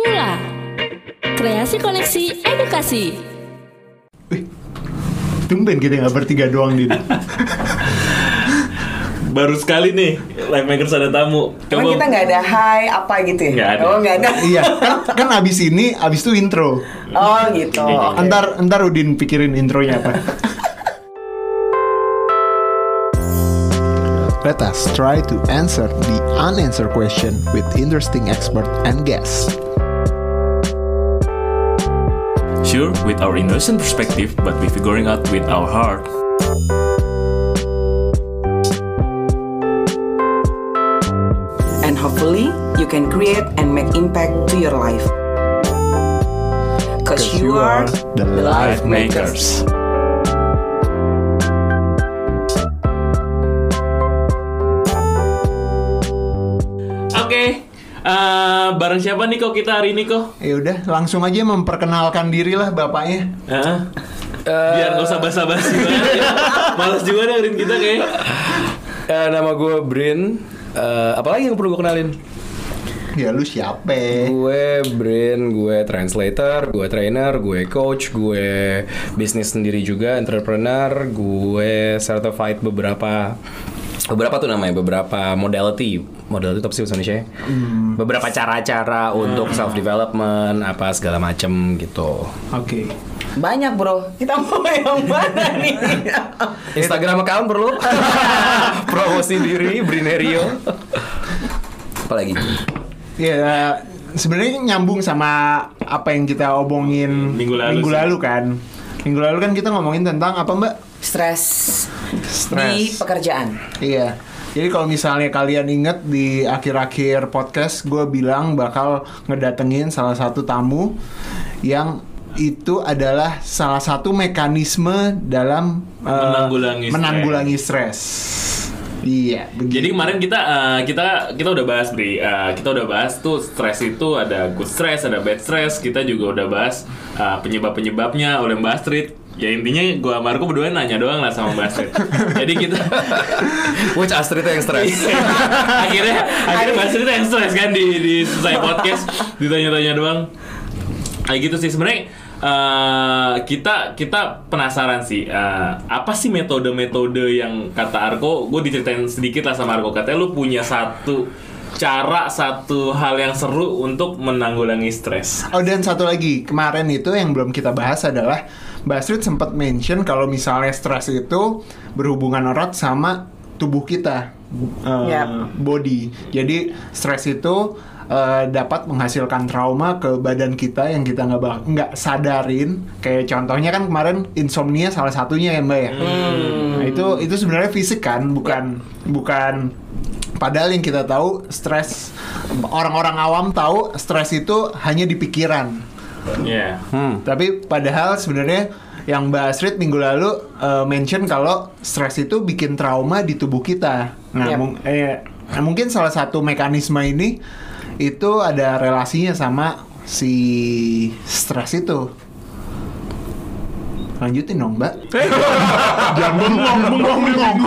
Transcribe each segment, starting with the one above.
Mula Kreasi Koneksi Edukasi Tumben kita nggak bertiga doang di Baru sekali nih Live Makers ada tamu. Emang kita nggak ada hai apa gitu ya? Nggak ada. Oh nggak ada. Iya, kan, kan abis ini, abis itu intro. Oh gitu. Iya, Oke. Ntar, ntar Udin pikirin intronya apa. Let us try to answer the unanswered question with interesting expert and guests. Sure, with our innocent perspective, but we're figuring out with our heart. And hopefully you can create and make impact to your life. Cause you are the Life Makers. Oke, bareng siapa nih kok kita hari ini kok? Ya udah, langsung aja memperkenalkan diri lah bapaknya. Heeh. Biar nggak usah basa-basi banget ya. Males juga dengerin kita kayak. Eh, nama gue Brin. Eh, apalagi yang perlu gue kenalin? Ya lu siapa? Gue Brin, gue translator, gue trainer, gue coach, gue bisnis sendiri juga, entrepreneur, gue certified beberapa beberapa tuh namanya beberapa modality modality top sih bahasa Indonesia ya? beberapa cara-cara untuk self development apa segala macem gitu Oke. banyak bro. Kita mau yang mana nih? Instagram account perlu promosi diri Brinerio apalagi Ya sebenarnya nyambung sama apa yang kita omongin Minggu lalu sih. lalu kan. Minggu lalu kan kita ngomongin tentang apa Mbak? Stres Stres. di pekerjaan. Iya. Jadi kalau misalnya kalian inget di akhir-akhir podcast gue bilang bakal ngedatengin salah satu tamu yang itu adalah salah satu mekanisme dalam eh, Menanggulangi stres. menanggulangi stres. Iya, begitu. Jadi kemarin kita eh, kita kita udah bahas Bri, Eh, kita udah bahas tuh stres itu ada good stress, ada bad stress. Kita juga udah bahas eh, penyebab-penyebabnya oleh Mbak Astrid. Ya intinya gua sama Marco berdua nanya doang lah sama Mbak Astrid. Jadi kita which Astrid yang stres akhirnya akhirnya Mbak Astrid yang stres kan di di selesai podcast ditanya-tanya doang. Kayak gitu sih sebenarnya eh, kita kita penasaran sih eh, apa sih metode-metode yang kata Arko gue diceritain sedikit lah sama Arko katanya lu punya satu cara satu hal yang seru untuk menanggulangi stres Oh dan satu lagi kemarin itu yang belum kita bahas adalah Mbak Astrid sempat mention kalau misalnya stres itu berhubungan erat sama tubuh kita, uh, Yap. body. Jadi stres itu uh, dapat menghasilkan trauma ke badan kita yang kita nggak nggak sadarin. Kayak contohnya kan kemarin insomnia salah satunya ya Mbak ya. Nah, itu itu sebenarnya fisik kan, bukan bukan Padahal yang kita tahu stres orang-orang awam tahu stres itu hanya di pikiran. ya Tapi padahal sebenarnya yang Mbak Astrid minggu lalu uh, mention kalau stres itu bikin trauma di tubuh kita. Nah, Yap. mung- eh, nah, mungkin salah satu mekanisme ini itu ada relasinya sama si stres itu. Lanjutin dong, Mbak. Jangan bengong, bengong, bengong.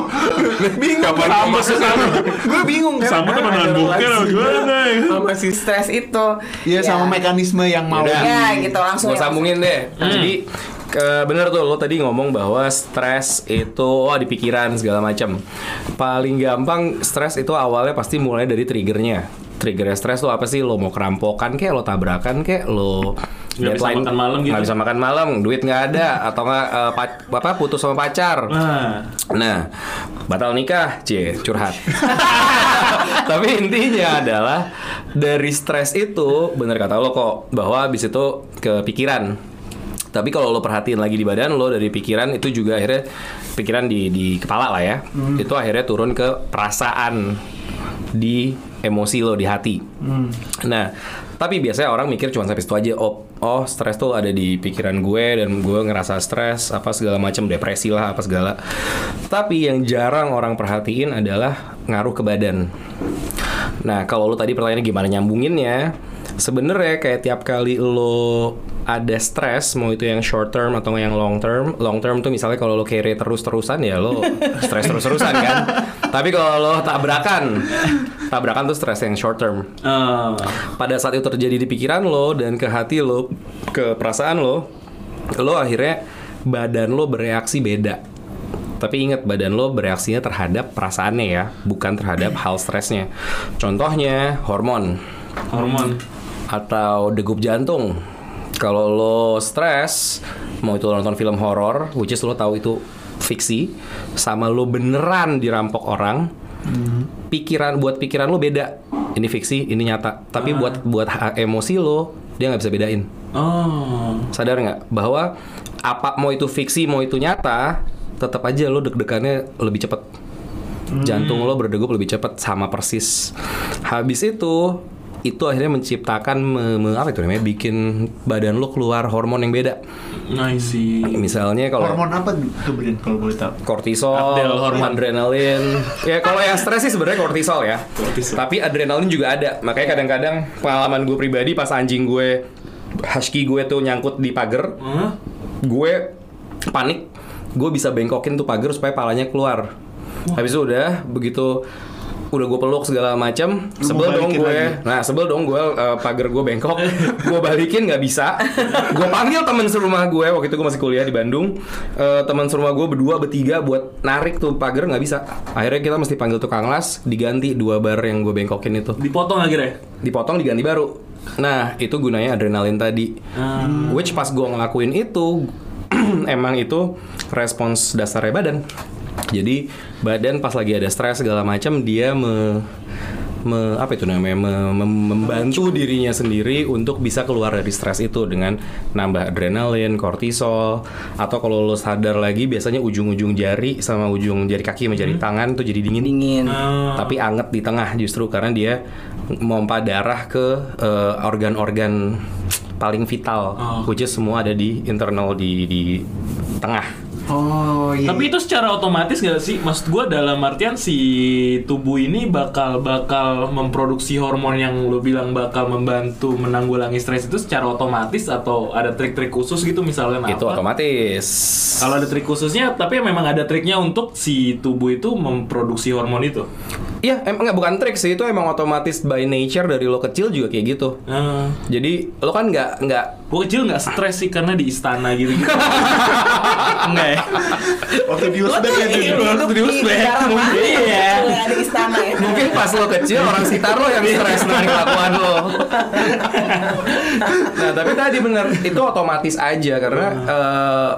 bingung sama sekali Gue bingung kan. sama teman bokeh relasi gimana ya Sama si stres itu. Iya, sama mekanisme yang mau. Ya gitu langsung. Gue ya, sambungin deh. Jadi ke, bener tuh lo tadi ngomong bahwa stres itu oh di pikiran segala macam. Paling gampang stres itu awalnya pasti mulai dari triggernya. Triggernya stres tuh apa sih? Lo mau kerampokan kek, lo tabrakan kek, lo Nggak bisa makan malam gitu. nggak bisa makan malam, duit nggak ada, atau nggak pa- apa putus sama pacar. nah Nah, batal nikah, cie, curhat. Tapi intinya adalah dari stres itu, bener kata lo kok, bahwa habis itu ke pikiran. Tapi kalau lo perhatiin lagi di badan lo dari pikiran itu juga akhirnya pikiran di di kepala lah ya, itu akhirnya turun ke perasaan di emosi lo di hati. Nah, tapi biasanya orang mikir cuma sampai situ aja. Oh, oh stres tuh ada di pikiran gue dan gue ngerasa stres apa segala macam depresi lah apa segala. Tapi yang jarang orang perhatiin adalah ngaruh ke badan. Nah, kalau lo tadi pertanyaannya gimana nyambunginnya? Sebenarnya kayak tiap kali lo ada stres, mau itu yang short term atau yang long term. Long term tuh misalnya kalau lo carry terus-terusan ya lo stres terus-terusan kan. Tapi kalau lo tabrakan, tabrakan tuh stres yang short term. Eh, Pada saat itu terjadi di pikiran lo dan ke hati lo, ke perasaan lo, lo akhirnya badan lo bereaksi beda. Tapi ingat badan lo bereaksinya terhadap perasaannya ya, bukan terhadap hal stresnya. Contohnya hormon hormon. Atau degup jantung. Kalau lo stres, mau itu lo nonton film horor, which is lo tahu itu fiksi, sama lo beneran dirampok orang, pikiran buat pikiran lo beda. Ini fiksi, ini nyata. Tapi buat buat ha- emosi lo, dia nggak bisa bedain. Oh. Sadar nggak bahwa apa mau itu fiksi, mau itu nyata, tetap aja lo deg-degannya lebih cepet. Jantung lo berdegup lebih cepat sama persis. Habis itu itu akhirnya menciptakan me- me- apa itu namanya bikin badan lo keluar hormon yang beda. I see. Misalnya kalau Hormon apa tuh Brin kalau boleh tahu? kortisol, Adel hormon. adrenalin. Ya kalau yang stres sih sebenarnya kortisol ya. Tapi adrenalin juga ada. Makanya kadang-kadang pengalaman gue pribadi pas anjing gue husky gue tuh nyangkut di pagar, Hah? gue panik. Gue bisa bengkokin tuh pagar supaya palanya keluar. Habis itu udah begitu udah gue peluk segala macam sebel dong gue lagi? nah sebel dong gue eh, pagar gue bengkok. Gue balikin nggak bisa. Gue panggil temen serumah gue waktu itu gue masih kuliah di Bandung. Eh, teman serumah gue berdua bertiga buat narik tuh pagar nggak bisa. Akhirnya kita mesti panggil tukang las diganti dua bar yang gue bengkokin itu. Dipotong akhirnya. dipotong diganti baru. Nah itu gunanya adrenalin tadi. Which pas gue ngelakuin itu emang itu respons dasarnya badan jadi badan pas lagi ada stres segala macam dia me, me- apa itu namanya me- mem- membantu dirinya sendiri untuk bisa keluar dari stres itu dengan nambah adrenalin, kortisol atau kalau lo sadar lagi biasanya ujung-ujung jari sama ujung jari kaki sama jari tangan tuh jadi dingin Dingin. Ah. tapi anget di tengah justru karena dia mompa darah ke eh, organ-organ paling vital, Oh. which is semua ada di internal di di tengah. Oh iya. Tapi itu secara otomatis gak sih? Maksud gue dalam artian si tubuh ini bakal bakal memproduksi hormon yang lo bilang bakal membantu menanggulangi stres itu secara otomatis atau ada trik-trik khusus gitu misalnya Itu apa? otomatis. Kalau ada trik khususnya, tapi memang ada triknya untuk si tubuh itu memproduksi hormon itu. Iya, emang nggak bukan trik sih, itu emang otomatis by nature dari lo kecil juga kayak gitu. Ah. Jadi lo kan nggak nggak Gue kecil nggak stres sih karena di istana gitu. -gitu. Enggak ya? Waktu di Uzbek ya Jun? Waktu di Uzbek. Iya. Nggak ada istana ya. mungkin pas lo kecil orang sekitar lo yang stres dengan kelakuan lo. nah tapi tadi bener itu otomatis aja karena eh,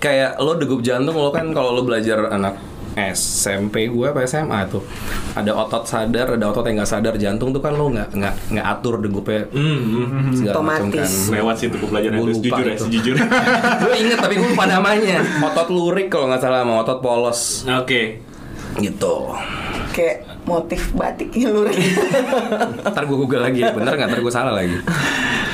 kayak lo degup jantung lo kan kalau lo belajar anak SMP gue apa SMA tuh ada otot sadar ada otot yang nggak sadar jantung tuh kan lo nggak nggak nggak atur degupnya Hmm, hmm. segala macam kan Otomatis. Lewat sih tuh pelajaran itu lupa jujur ya, itu. sejujur. gue inget tapi gue lupa namanya otot lurik kalau nggak salah sama otot polos Oke. gitu Kayak motif batiknya lurik. ntar gue google lagi bener nggak ntar gue salah lagi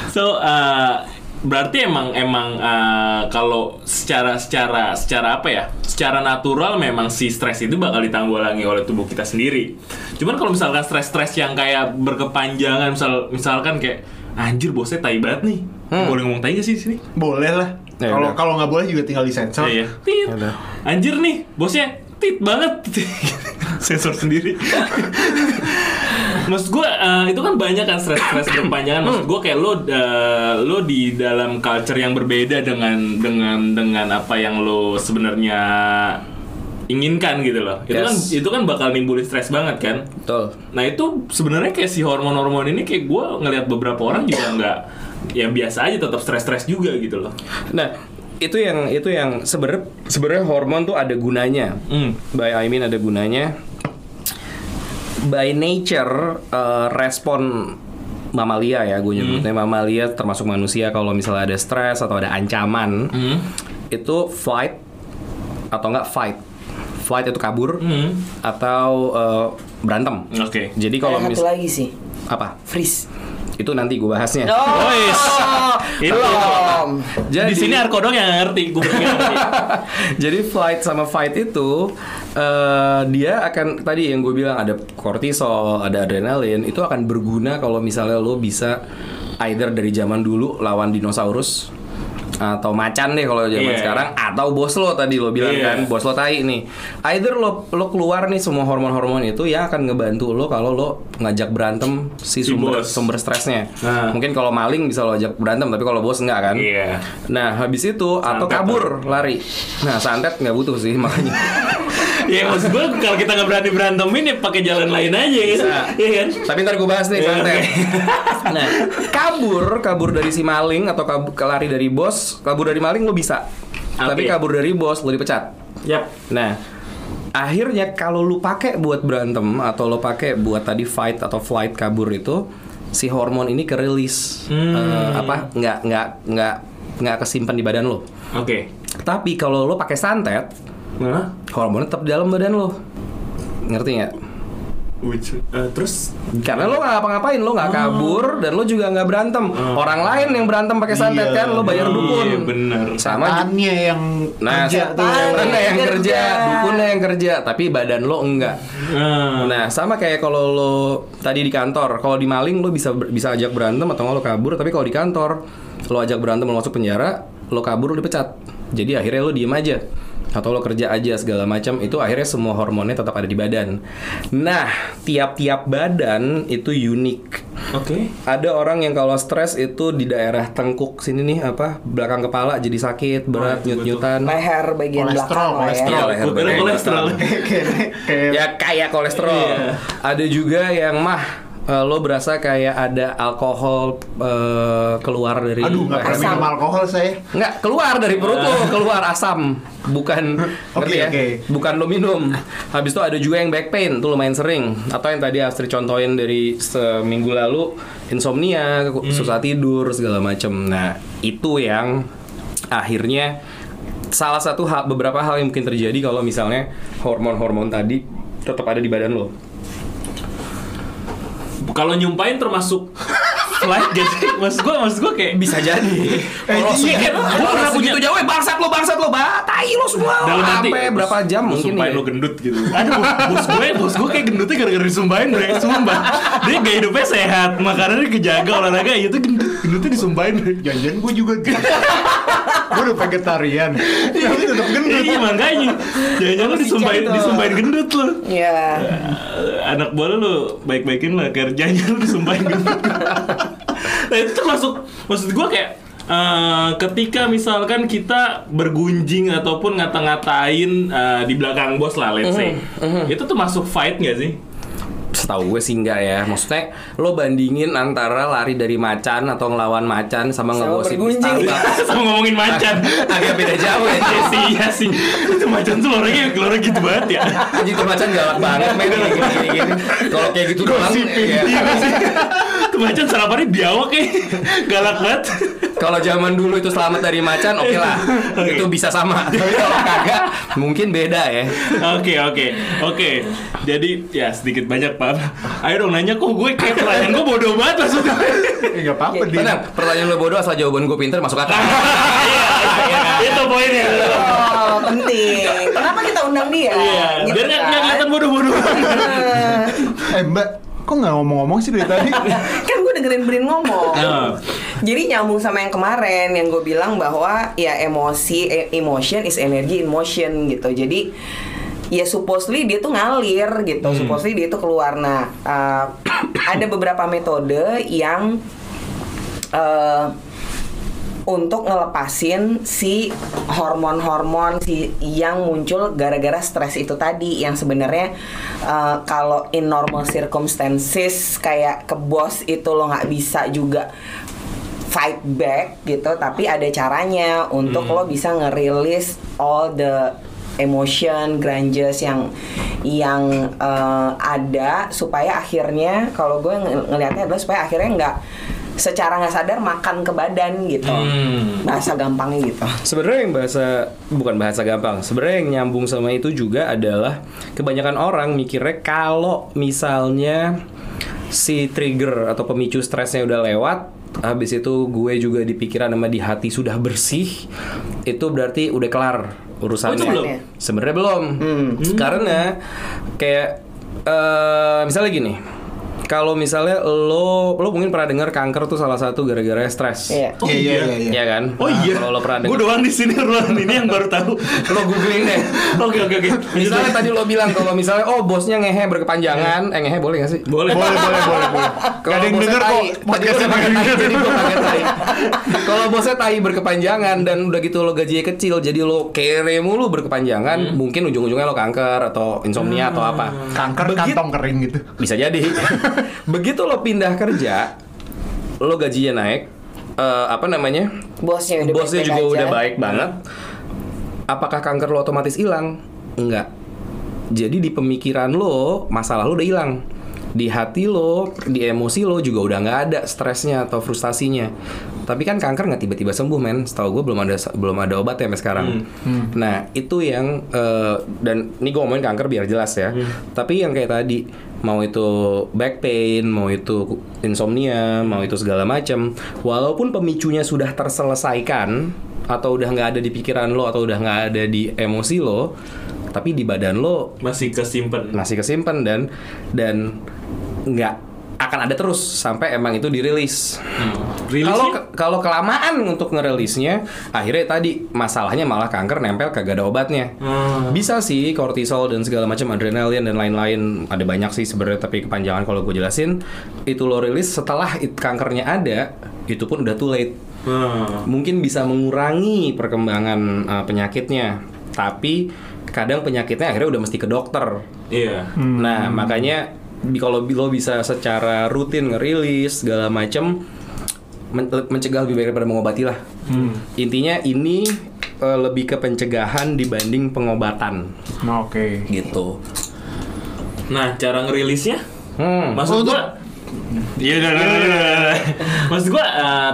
So uh, berarti emang emang uh, kalau secara secara secara apa ya? Secara natural memang si stres itu bakal ditanggulangi oleh tubuh kita sendiri. Cuman kalau misalkan stres-stres yang kayak berkepanjangan misal misalkan kayak anjir bosnya tai banget nih. Boleh ngomong tai gak sih di sini? Boleh lah. Ya Kalau udah. kalau nggak boleh juga tinggal disensor. Iya, iya. Tit. Udah. Anjir nih, bosnya tit banget. Sensor sendiri. Maksud gue itu kan banyak kan stres-stres berkepanjangan. Maksud gue kayak lo eh, lo di dalam culture yang berbeda dengan dengan dengan apa yang lo sebenarnya inginkan gitu loh. Itu kan Yes. itu kan bakal nimbulin stres banget kan. betul Nah itu sebenarnya kayak si hormon-hormon ini kayak gue ngelihat beberapa orang juga nggak ya biasa aja tetap stres-stres juga gitu loh. Nah, itu yang itu yang sebenarnya sebenarnya hormon tuh ada gunanya. Hmm. By I mean ada gunanya. By nature eh, respon mamalia ya, gue nyebutnya mamalia termasuk manusia kalau misalnya ada stres atau ada ancaman, Hmm. itu flight atau enggak fight. Flight itu kabur Hmm. atau eh, berantem. Oke. Jadi kalau Ada mis satu lagi sih. apa? Freeze. Itu nanti gue bahasnya. Oh, Wes. Itu belum. Jadi di sini Arko dong yang ngerti, gue ngerti. Jadi flight sama fight itu eh, dia akan tadi yang gue bilang ada kortisol, ada adrenalin itu akan berguna kalau misalnya lo bisa either dari zaman dulu lawan dinosaurus atau macan deh kalau zaman Iya. sekarang atau bos lo tadi lo bilang Iya. kan bos lo tai nih either lo lo keluar nih semua hormon-hormon itu ya akan ngebantu lo kalau lo ngajak berantem si Si sumber bos. sumber stresnya Nah. mungkin kalau maling bisa lo ajak berantem tapi kalau bos enggak kan Iya. nah habis itu atau Santet kabur lari nah santet nggak butuh sih makanya Ya maksud gue kalau kita nggak berani berantemin ya pakai jalan lain aja. Bisa. Iya kan? Tapi ntar gue bahas nih Iya, santet. oke. nah, kabur, kabur dari si maling atau kabur, lari dari bos, kabur dari maling lo bisa. Tapi Oke. kabur dari bos lo dipecat. Yap. Nah, akhirnya kalau lu pakai buat berantem atau lo pakai buat tadi fight atau flight kabur itu si hormon ini kerilis Hmm. Eh, apa nggak nggak nggak nggak kesimpan di badan lo. Oke. Tapi kalau lo pakai santet, Nah, hormonnya tetap di dalam badan lo. Ngerti nggak? which, eh, terus Karena lo nggak ngapa-ngapain, lo nggak kabur dan lo juga nggak berantem. Orang lain yang berantem pakai santet Iya. kan, lo bayar dukun. Iya, bener. Sama Setannya yang Nah, kerja tuh. setannya yang Kerja. kerja, dukunnya yang kerja, tapi badan lo enggak. Nah, Nah, sama kayak kalau lo tadi di kantor, kalau di maling lo bisa bisa ajak berantem atau nggak lo kabur, tapi kalau di kantor lo ajak berantem lo masuk penjara, lo kabur lo dipecat. Jadi akhirnya lo diem aja atau lo kerja aja segala macam itu akhirnya semua hormonnya tetap ada di badan. Nah, tiap-tiap badan itu unik. oke. Ada orang yang kalau stres itu di daerah tengkuk sini nih apa belakang kepala jadi sakit berat itu nyut-nyutan. leher bagian Kolesterol, belakang ya. kolesterol. Iya, leher Gue kira badan. kolesterol. kayak kayak ya kayak kolesterol. Iya. Ada juga yang mah eh, lo berasa kayak ada alkohol eh, keluar dari aduh nggak pernah minum alkohol saya. Nggak, keluar dari perut lo, keluar asam. Bukan ngerti ya? oke. Bukan lo minum. Habis itu ada juga yang back pain, tuh lumayan sering. Atau yang tadi Astrid contohin dari seminggu lalu insomnia, susah tidur segala macem. Nah, itu yang akhirnya salah satu hal beberapa hal yang mungkin terjadi kalau misalnya hormon-hormon tadi tetap ada di badan lo. Kalau nyumpain termasuk flight gitu. Mas gue, mas gue kayak Bisa jadi. Kalau iya, kan? Gua kalau pernah punya- jauh, eh, bangsat lo, bangsat lo, batai lo semua. dalam hati Sampai berapa jam mungkin sumpahin ya? lo gendut gitu aduh bos gue bos gue kayak gendutnya gara-gara disumpahin bre sumpah dia gaya hidupnya sehat makanannya kejaga olahraga ya itu gendut gendutnya disumpahin Janjian gue juga gue udah vegetarian. Tapi tetap gendut. iya makanya jangan lo disumpahin Itu. disumpahin gendut lo Iya. Eh, anak buah lo baik-baikin lah kerjanya lo disumpahin gendut nah itu termasuk maksud gue kayak eh, ketika misalkan kita bergunjing ataupun ngata-ngatain eh, di belakang bos lah let's say itu tuh masuk fight gak sih? Setahu gue sih enggak ya. Maksudnya lo bandingin antara lari dari macan atau ngelawan macan sama ngegosip. Starbucks. sama ngomongin macan Agak beda jauh ya. Iya sih, iya sih Itu macan tuh orangnya keluarnya gitu banget ya tuh macan galak banget men gini gini gini. gini. Kalau kayak gitu doang ya. Itu macan sarapannya biawak ya Galak banget Kalau zaman dulu itu selamat dari macan oke lah. Oke. Itu bisa sama. Tapi kalau kagak mungkin beda ya. Oke oke oke Jadi ya sedikit banyak pak Ayo dong nanya kok gue kayak pertanyaan gue bodoh banget maksudnya Eh, nggak apa-apa dia. Tenang, pertanyaan lo bodoh asal jawaban gue pinter masuk akal. Iya iya, Itu poinnya Oh, penting. Kenapa kita undang dia? Iya Gitu Biar nggak kan? nggak kelihatan bodoh-bodoh Eh mbak, kok nggak ngomong-ngomong sih dari tadi? kan gue dengerin Brin ngomong. Ah. Jadi nyambung sama yang kemarin yang gue bilang bahwa ya emosi, e- emotion is energy in motion gitu. Jadi ya supposedly dia tuh ngalir gitu. Supposedly dia tuh keluar. Nah, uh, ada beberapa metode yang uh, untuk ngelepasin si hormon-hormon si yang muncul gara-gara stres itu tadi yang sebenarnya uh, kalau in normal circumstances kayak ke bos itu lo nggak bisa juga fight back gitu tapi ada caranya untuk lo bisa ngerilis all the emotion grunges yang yang uh, ada supaya akhirnya kalau gue ng- ngelihatnya adalah supaya akhirnya nggak secara nggak sadar makan ke badan gitu Hmm. bahasa gampangnya gitu Sebenarnya yang bahasa bukan bahasa gampang. Sebenarnya yang nyambung sama itu juga adalah kebanyakan orang mikirnya kalau misalnya si trigger atau pemicu stresnya udah lewat, habis itu gue juga di pikiran sama di hati sudah bersih, itu berarti udah kelar urusannya. Oh, belum? Sebenarnya belum. Karena kayak eh misalnya gini. Kalau misalnya lo lo mungkin pernah dengar kanker tuh salah satu gara-gara stres. Iya. Oh, Iya iya iya. iya. Iya kan? Oh Nah, iya. Kalau lo pernah Gue dengar. doang di sini ruangan ini yang baru tahu. Lo googling deh. Oke oke oke. Misalnya tadi lo bilang kalau misalnya oh bosnya ngehe berkepanjangan, eh ngehe boleh gak sih? boleh. Boleh boleh boleh boleh. Kalau Gak ada yang bosnya denger tai, kok tadi pakai pakai tai, jadi gua pakai tai. Kalau bosnya tai berkepanjangan dan udah gitu lo gajinya kecil, jadi lo kere mulu berkepanjangan, mungkin ujung-ujungnya lo kanker atau insomnia atau apa. Kanker Begit- kantong kering gitu. Bisa jadi. Begitu lo pindah kerja, lo gajinya naik, eh, apa namanya? Bosnya udah Bosnya baik-baik juga aja. udah baik banget. Apakah kanker lo otomatis hilang? Enggak. Jadi di pemikiran lo, masalah lo udah hilang. Di hati lo, di emosi lo juga udah nggak ada stresnya atau frustasinya. Tapi kan kanker nggak tiba-tiba sembuh, men. Setahu gue belum ada belum ada obat ya sampai sekarang. Nah itu yang eh, dan ini gue ngomongin kanker biar jelas ya. Tapi yang kayak tadi mau itu back pain, mau itu insomnia, mau itu segala macam, walaupun pemicunya sudah terselesaikan atau udah nggak ada di pikiran lo atau udah nggak ada di emosi lo, tapi di badan lo Masih kesimpan. masih kesimpan dan dan nggak akan ada terus sampai emang itu dirilis. Rilisnya? Kalau kalau kelamaan untuk ngerilisnya, akhirnya tadi masalahnya malah kanker nempel kagak ada obatnya. Hmm. Bisa sih kortisol dan segala macam adrenalin dan lain-lain ada banyak sih sebenarnya tapi kepanjangan kalau gue jelasin itu lo rilis setelah it, kankernya ada itu pun udah too late. Hmm. Mungkin bisa mengurangi perkembangan uh, penyakitnya, tapi kadang penyakitnya akhirnya udah mesti ke dokter. Iya. Nah, makanya kalau lo bisa secara rutin ngerilis segala macem men- mencegah lebih baik daripada mengobati lah. Intinya ini eh, lebih ke pencegahan dibanding pengobatan Oke. gitu. Nah, cara ngerilisnya? Hmm. Maksud Untuk- gua Iya, udah, udah. Maksud gua eh,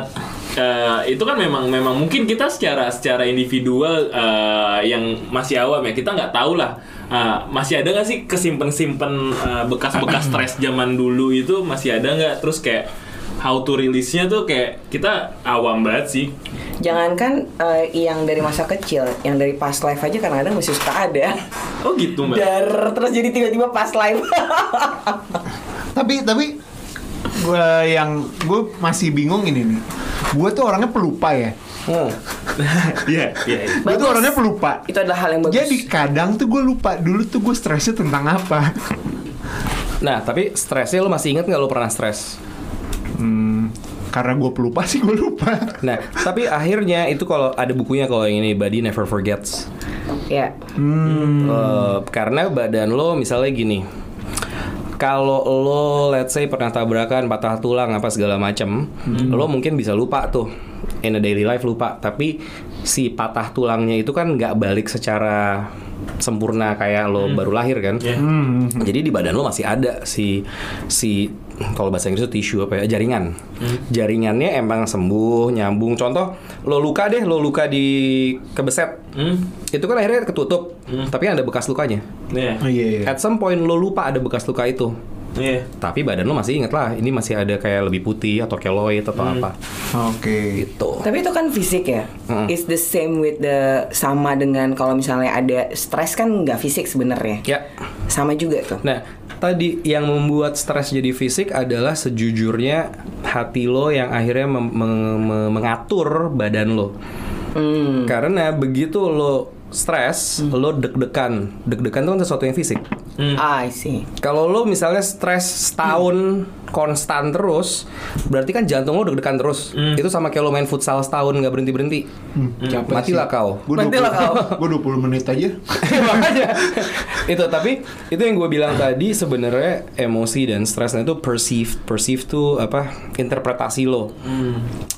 eh, itu kan memang memang mungkin kita secara secara individual eh, yang masih awam ya kita nggak tahu lah eh, masih ada nggak sih kesimpan simpen bekas-bekas stres zaman dulu itu masih ada nggak terus kayak how to release-nya tuh kayak kita awam banget sih Jangankan eh, yang dari masa kecil, yang dari past life aja kadang-kadang masih suka ada. oh gitu mbak Dar terus jadi tiba-tiba past life. Tapi tapi gue yang gue masih bingung ini nih. Gue tuh orangnya pelupa ya. Hmm. iya iya iya. Gue tuh orangnya pelupa. Itu adalah hal yang bagus. Jadi kadang tuh gue lupa dulu tuh gue stresnya tentang apa. Nah, tapi stresnya lo masih inget nggak lo pernah stres? Hmm, karena gue pelupa sih gue lupa. Nah, tapi akhirnya itu kalau ada bukunya kalau yang ini Body Never Forgets. ya. Eh, karena badan lo misalnya gini. Kalau lo let's say pernah tabrakan, patah tulang apa segala macem, lo mungkin bisa lupa tuh in a daily life lupa. Tapi si patah tulangnya itu kan nggak balik secara sempurna kayak lo baru lahir kan. Iya. Hmm. Jadi di badan lo masih ada si si kalau bahasa Inggris itu tisu apa ya jaringan. Jaringannya emang sembuh, nyambung. Contoh lo luka deh, lo luka di kebeset. Hmm? Itu kan akhirnya ketutup, tapi ada bekas lukanya. iya Oh iya iya. At some point lo lupa ada bekas luka itu. iya Tapi badan lo masih inget lah, ini masih ada kayak lebih putih atau keloid atau apa Oke. gitu. Tapi itu kan fisik ya. Mm. It's the same with the sama dengan kalau misalnya ada stres kan nggak fisik sebenarnya. Ya. Sama juga tuh. Nah, tadi yang membuat stres jadi fisik adalah sejujurnya hati lo yang akhirnya mem- meng- meng- mengatur badan lo. Hmm. Karena begitu lo stres, lo deg-degan. Deg-degan itu kan sesuatu yang fisik. Ah, I see. Kalau lo misalnya stres setahun konstan terus, berarti kan jantung lo deg-degan terus. Itu sama kayak lo main futsal setahun nggak berhenti berhenti. Capek Matilah sih. kau. Gue Matilah kau. Gue 20 menit aja. Makanya itu tapi itu yang gue bilang tadi sebenarnya emosi dan stresnya itu perceived perceived tuh apa interpretasi lo.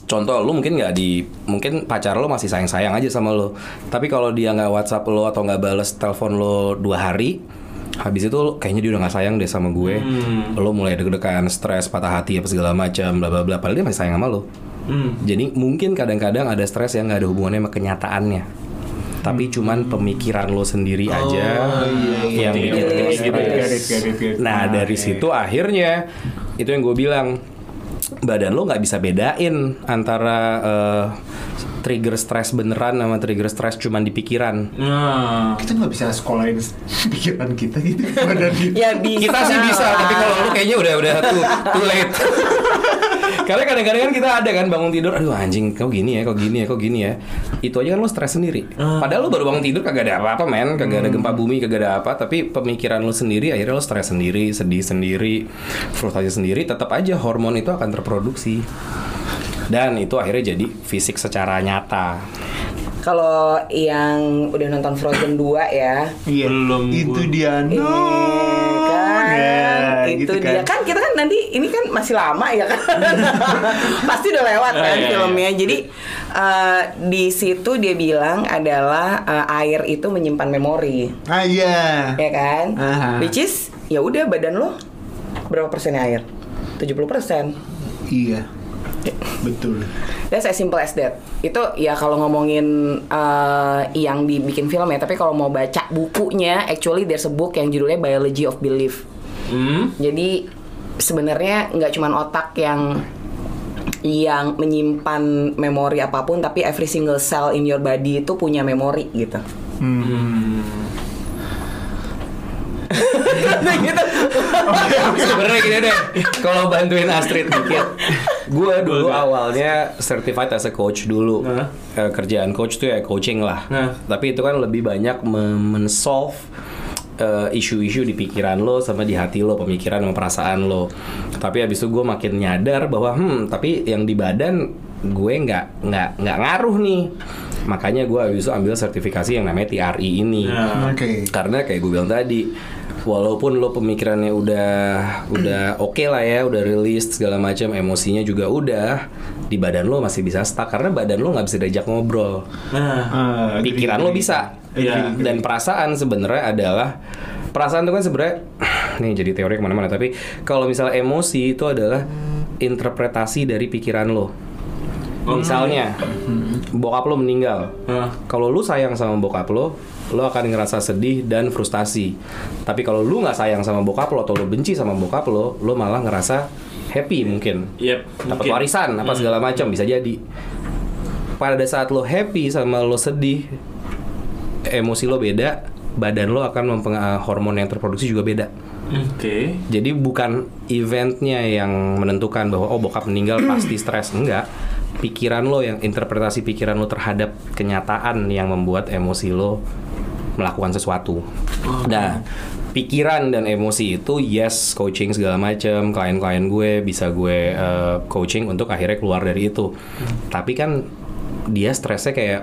Contoh lo mungkin nggak di mungkin pacar lo masih sayang sayang aja sama lo. Tapi kalau dia nggak WhatsApp lo atau nggak bales telepon lo dua hari, habis itu kayaknya dia udah nggak sayang deh sama gue. Lo mulai deg-degan, stres, patah hati apa segala macam, bla bla bla. Padahal dia masih sayang sama lo. Hmm. Jadi mungkin kadang-kadang ada stres yang nggak ada hubungannya sama kenyataannya. Tapi cuman pemikiran lo sendiri aja yang bikin lo ngerti, stres. Get it, get it, get it. Nah dari situ akhirnya itu yang gue bilang badan lo nggak bisa bedain antara eh, trigger stres beneran sama trigger stres cuman di pikiran. Nah. Kita nggak bisa sekolahin pikiran kita gitu, badan kita. Ya bisa. Kita sih bisa, tapi kalau lu kayaknya udah udah too, too late. Karena kadang-kadang kan kita ada kan bangun tidur, aduh anjing, kok gini ya, kok gini ya, kok gini ya. Itu aja kan lu stres sendiri. Padahal lu baru bangun tidur kagak ada apa-apa, men, kagak ada gempa bumi, kagak ada apa, tapi pemikiran lu sendiri akhirnya lu stres sendiri, sedih sendiri, frustasi sendiri, tetap aja hormon itu akan terproduksi. Dan itu akhirnya jadi fisik secara nyata. Kalau yang udah nonton Frozen 2 ya. Iya. Belum Itu dia. Iya No. kan, Ya, itu gitu dia kan kita kan nanti ini kan masih lama ya kan, pasti udah lewat kan iya, iya. filmnya. Jadi eh, di situ dia bilang adalah eh, air itu menyimpan memori, Ah iya. ya kan? Aha. Which is ya udah badan lo berapa persennya air? 70 persen. Iya. Betul. That's as simple as that. Itu ya kalau ngomongin eh, yang dibikin film ya, tapi kalau mau baca bukunya, actually there's a book yang judulnya Biology of Belief. Hmm. Jadi sebenarnya nggak cuman otak yang yang menyimpan memori apa pun, tapi every single cell in your body itu punya memori gitu. Gitu. Sebenarnya gini deh, kalau bantuin Astrid dikit, gue dulu awalnya certified as a coach dulu. Hah? Eh, kerjaan coach tuh ya coaching lah. Nah. Tapi itu kan lebih banyak me- men-solve eh, isu-isu di pikiran lo sama di hati lo, pemikiran sama perasaan lo. Tapi habis itu gue makin nyadar bahwa hmm, tapi yang di badan gue nggak nggak nggak ngaruh nih. Makanya gue habis itu ambil sertifikasi yang namanya TRI ini. Nah. Oke. Karena kayak gue bilang tadi, walaupun lo pemikirannya udah udah oke lah ya, udah rilis segala macam, emosinya juga udah, di badan lo masih bisa stuck karena badan lo nggak bisa diajak ngobrol. Nah. Ah, Pikiran lo bisa. Iya. Dan perasaan sebenarnya adalah perasaan itu kan sebenarnya nih jadi teori ke mana-mana tapi kalau misalnya emosi itu adalah interpretasi dari pikiran lo. Misalnya, bokap lo meninggal, kalau lu sayang sama bokap lo, lo akan ngerasa sedih dan frustasi. Tapi kalau lu nggak sayang sama bokap lo atau lo benci sama bokap lo, lo malah ngerasa happy mungkin. Yep, Dapat mungkin. warisan apa segala macam bisa jadi. Pada saat lo happy sama lo sedih, emosi lo beda, badan lo akan mempengaruhi hormon yang terproduksi juga beda. Oke. Jadi bukan eventnya yang menentukan bahwa oh bokap meninggal pasti stres enggak. Pikiran lo yang interpretasi pikiran lo terhadap kenyataan yang membuat emosi lo melakukan sesuatu. Nah, pikiran dan emosi itu yes coaching segala macam klien-klien gue bisa gue eh, coaching untuk akhirnya keluar dari itu. Tapi kan dia stresnya kayak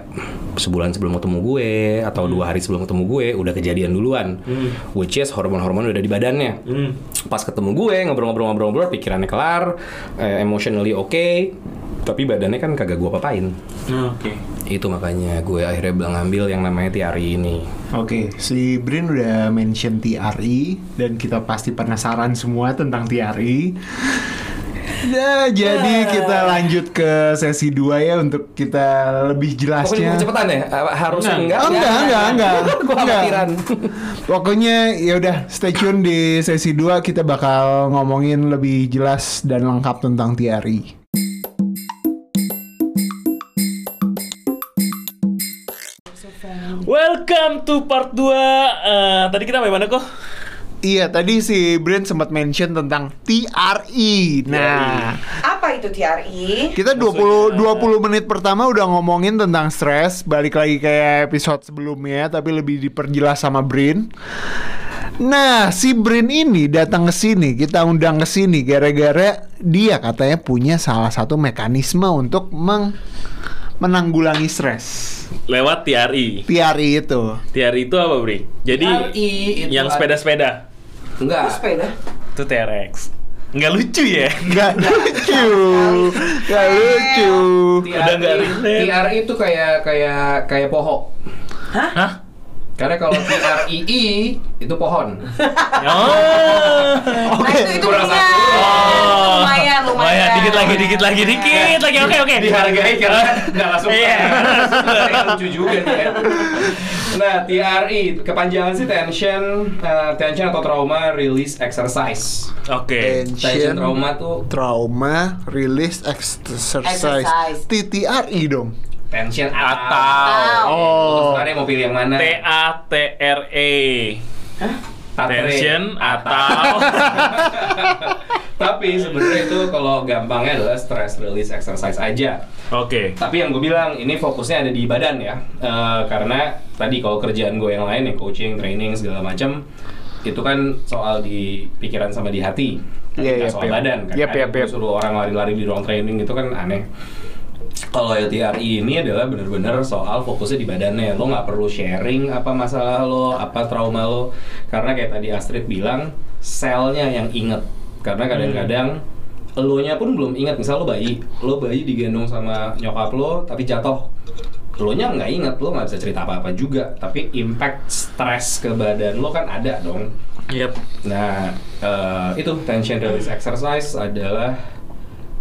sebulan sebelum ketemu gue atau dua hari sebelum ketemu gue udah kejadian duluan, which is hormon-hormon udah di badannya Hmm. pas ketemu gue ngobrol-ngobrol-ngobrol pikirannya kelar eh, emotionally oke tapi badannya kan kagak gue papain Oke. Itu makanya gue akhirnya bilang ngambil yang namanya TRI ini Oke, si Brin udah mention TRI dan kita pasti penasaran semua tentang TRI. Nah, jadi kita lanjut ke sesi 2 ya untuk kita lebih Pokoknya jelasnya. cepetan ya Eh, harusnya Enggak. enggak Oh, enggak, enggak, enggak. Enggak. khawatiran Pokoknya ya udah stay tune di sesi 2 kita bakal ngomongin lebih jelas dan lengkap tentang TRI. Welcome to part 2 Eh, Tadi kita sampai mana kok? Iya, tadi si Brin sempat mention tentang TRI. Nah, Apa itu TRI? Kita 20 20 menit pertama udah ngomongin tentang stres, balik lagi kayak episode sebelumnya tapi lebih diperjelas sama Brin. Nah, si Brin ini datang ke sini, kita undang ke sini gara-gara dia katanya punya salah satu mekanisme untuk meng menanggulangi stres. Lewat TRI TRI itu. TRI itu apa Bri? Jadi TRI itu yang ada- sepeda-sepeda enggak Sepeda. Itu TRX Nggak lucu ya? Nggak lucu. Nggak lucu. Udah nggak relate. TRI itu kayak kayak kayak pohon Hah? Karena kalau TRII itu pohon Oh. Oke. Nah, itu, itu kurang punya. satu. Oh. Lumayan, lumayan. Dikit lagi, dikit lagi, dikit lagi. Oke, oke. dihargai karena nggak langsung Iya. lucu juga nih ya. Nah, TRI kepanjangan sih tension eh, tension atau trauma release exercise. Oke. Tension trauma tuh trauma release exercise, Exercise. TTRI dong tension atau, Atau. oh sebenarnya mau pilih yang mana T A T R E. Tatre. Tension atau tapi sebenarnya itu kalau gampangnya adalah stress release exercise aja Oke. Tapi yang gue bilang ini fokusnya ada di badan ya, Eh, karena tadi kalau kerjaan gue yang lain ya coaching, training segala macam itu kan soal di pikiran sama di hati, Iya, nggak iya, soal iya. badan kan. Iya, iya, gue iya. suruh orang lari-lari di ruang training itu kan aneh. Kalau LTRI ini adalah bener-bener soal fokusnya di badannya. Lo nggak perlu sharing apa masalah lo, apa trauma lo, karena kayak tadi Astrid bilang selnya yang inget. Karena kadang-kadang lo nya pun belum ingat misal lo bayi lo bayi digendong sama nyokap lo tapi jatuh lo nya nggak ingat lo nggak bisa cerita apa apa juga tapi impact stres ke badan lo kan ada dong Yep. nah eh, itu tension release exercise adalah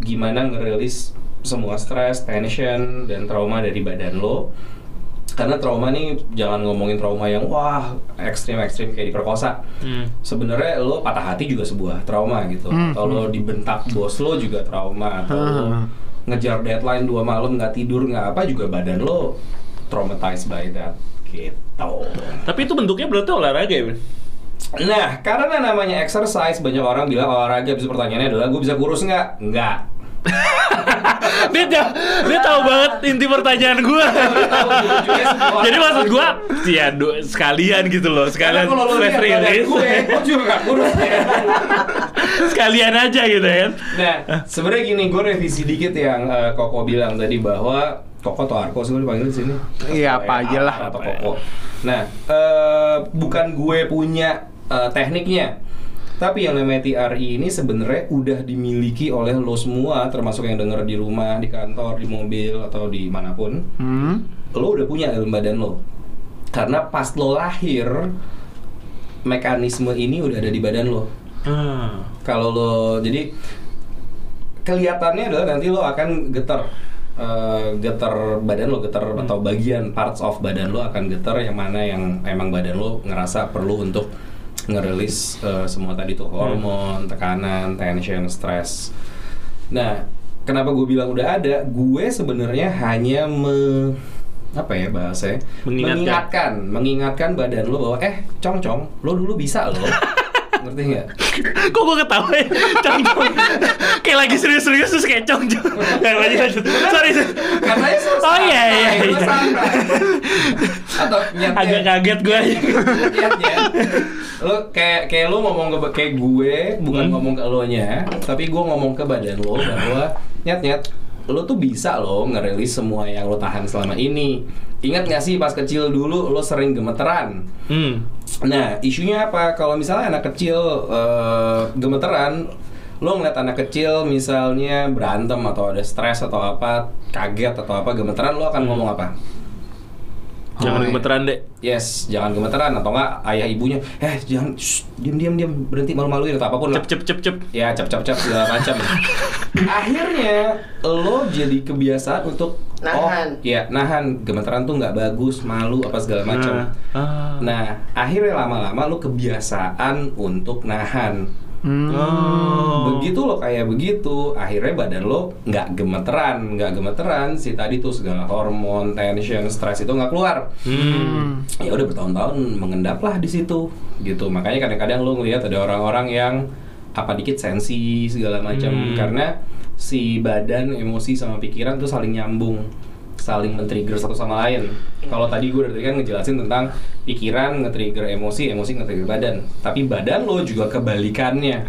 gimana ngerilis semua stres tension dan trauma dari badan lo. Karena trauma nih jangan ngomongin trauma yang wah ekstrim ekstrim kayak diperkosa. Hmm. sebenarnya lo patah hati juga sebuah trauma gitu. Hmm, atau lo dibentak bos lo juga trauma. Atau lo Hmm. ngejar deadline dua malam nggak tidur nggak apa juga badan lo traumatized by that. Gitu. Tapi itu bentuknya berarti olahraga ya, nah karena namanya exercise banyak orang bilang olahraga. Bisa pertanyaannya adalah gue bisa kurus nggak? Nggak dia tahu, dia tahu banget inti pertanyaan gua. Jadi maksud gua ya do, sekalian gitu loh, sekalian badan release. gue, gue ya. sekalian aja gitu kan. Nah, sebenarnya gini, gue revisi dikit yang eh, Koko bilang tadi bahwa Koko atau Arko sih gue dipanggil di sini. Iya, apa aja lah. Atau Koko. Nah, eh, bukan gue punya eh, tekniknya, tapi yang namanya TRI ini sebenarnya udah dimiliki oleh lo semua, termasuk yang denger di rumah, di kantor, di mobil atau di mana pun. Hmm. Lo udah punya dalam badan lo. Karena pas lo lahir, mekanisme ini udah ada di badan lo Hmm. kalau lo jadi kelihatannya adalah nanti lo akan getar Eh, getar badan lo getar atau bagian parts of badan lo akan getar yang mana yang emang badan lo ngerasa perlu untuk ngerilis eh, semua tadi tuh hormon tekanan tension stres nah kenapa gue bilang udah ada? Gue sebenarnya hanya me apa ya bahasanya? Mengingatkan. mengingatkan mengingatkan badan lo bahwa eh cong cong lo dulu bisa lo ngerti nggak Kok gue ketawa ya? Cong-cong Kayak lagi serius-serius terus kayak cong-cong Gak lanjut lanjut Sorry Katanya susah. Oh iya iya iya. Atau nyatnya Agak kaget gue nyatnya. Lo kayak kayak lo ngomong ke kayak gue bukan Hmm. ngomong ke lo nya, tapi gue ngomong ke badan lo bahwa nyat nyat lo tuh bisa lo ngerilis semua yang lo tahan selama ini. Ingat gak sih pas kecil dulu lo sering gemeteran? Hmm Nah, isunya apa? Kalau misalnya anak kecil eh, gemeteran, lo ngeliat anak kecil misalnya berantem atau ada stres atau apa, kaget atau apa, gemeteran, lo akan ngomong apa? Jangan Oh, gemeteran dek Yes, jangan gemeteran atau enggak ayah ibunya, eh jangan, shh, diam diam diam, berhenti malu-maluin atau apa pun lah. Cep cep cep cep Ya cap cap cap segala macam. Akhirnya lo jadi kebiasaan untuk Nahan. Oh, ya nahan gemeteran tuh nggak bagus, malu apa segala macam. Nah, ah. Nah, akhirnya lama-lama lu kebiasaan untuk nahan. Hmm. Oh. Begitu lo kayak begitu, akhirnya badan lo nggak gemeteran, nggak gemeteran si tadi tuh segala hormon, tension, stres itu nggak keluar. Hmm Ya udah bertahun-tahun mengendap lah di situ, gitu. Makanya kadang-kadang lo ngelihat ada orang-orang yang apa dikit sensi segala macam Hmm. karena si badan, emosi sama pikiran tuh saling nyambung, saling men-trigger satu sama lain. Kalau tadi gue dari tadi kan ngejelasin tentang pikiran nge-trigger emosi, emosi nge-trigger badan. Tapi badan lo juga kebalikannya.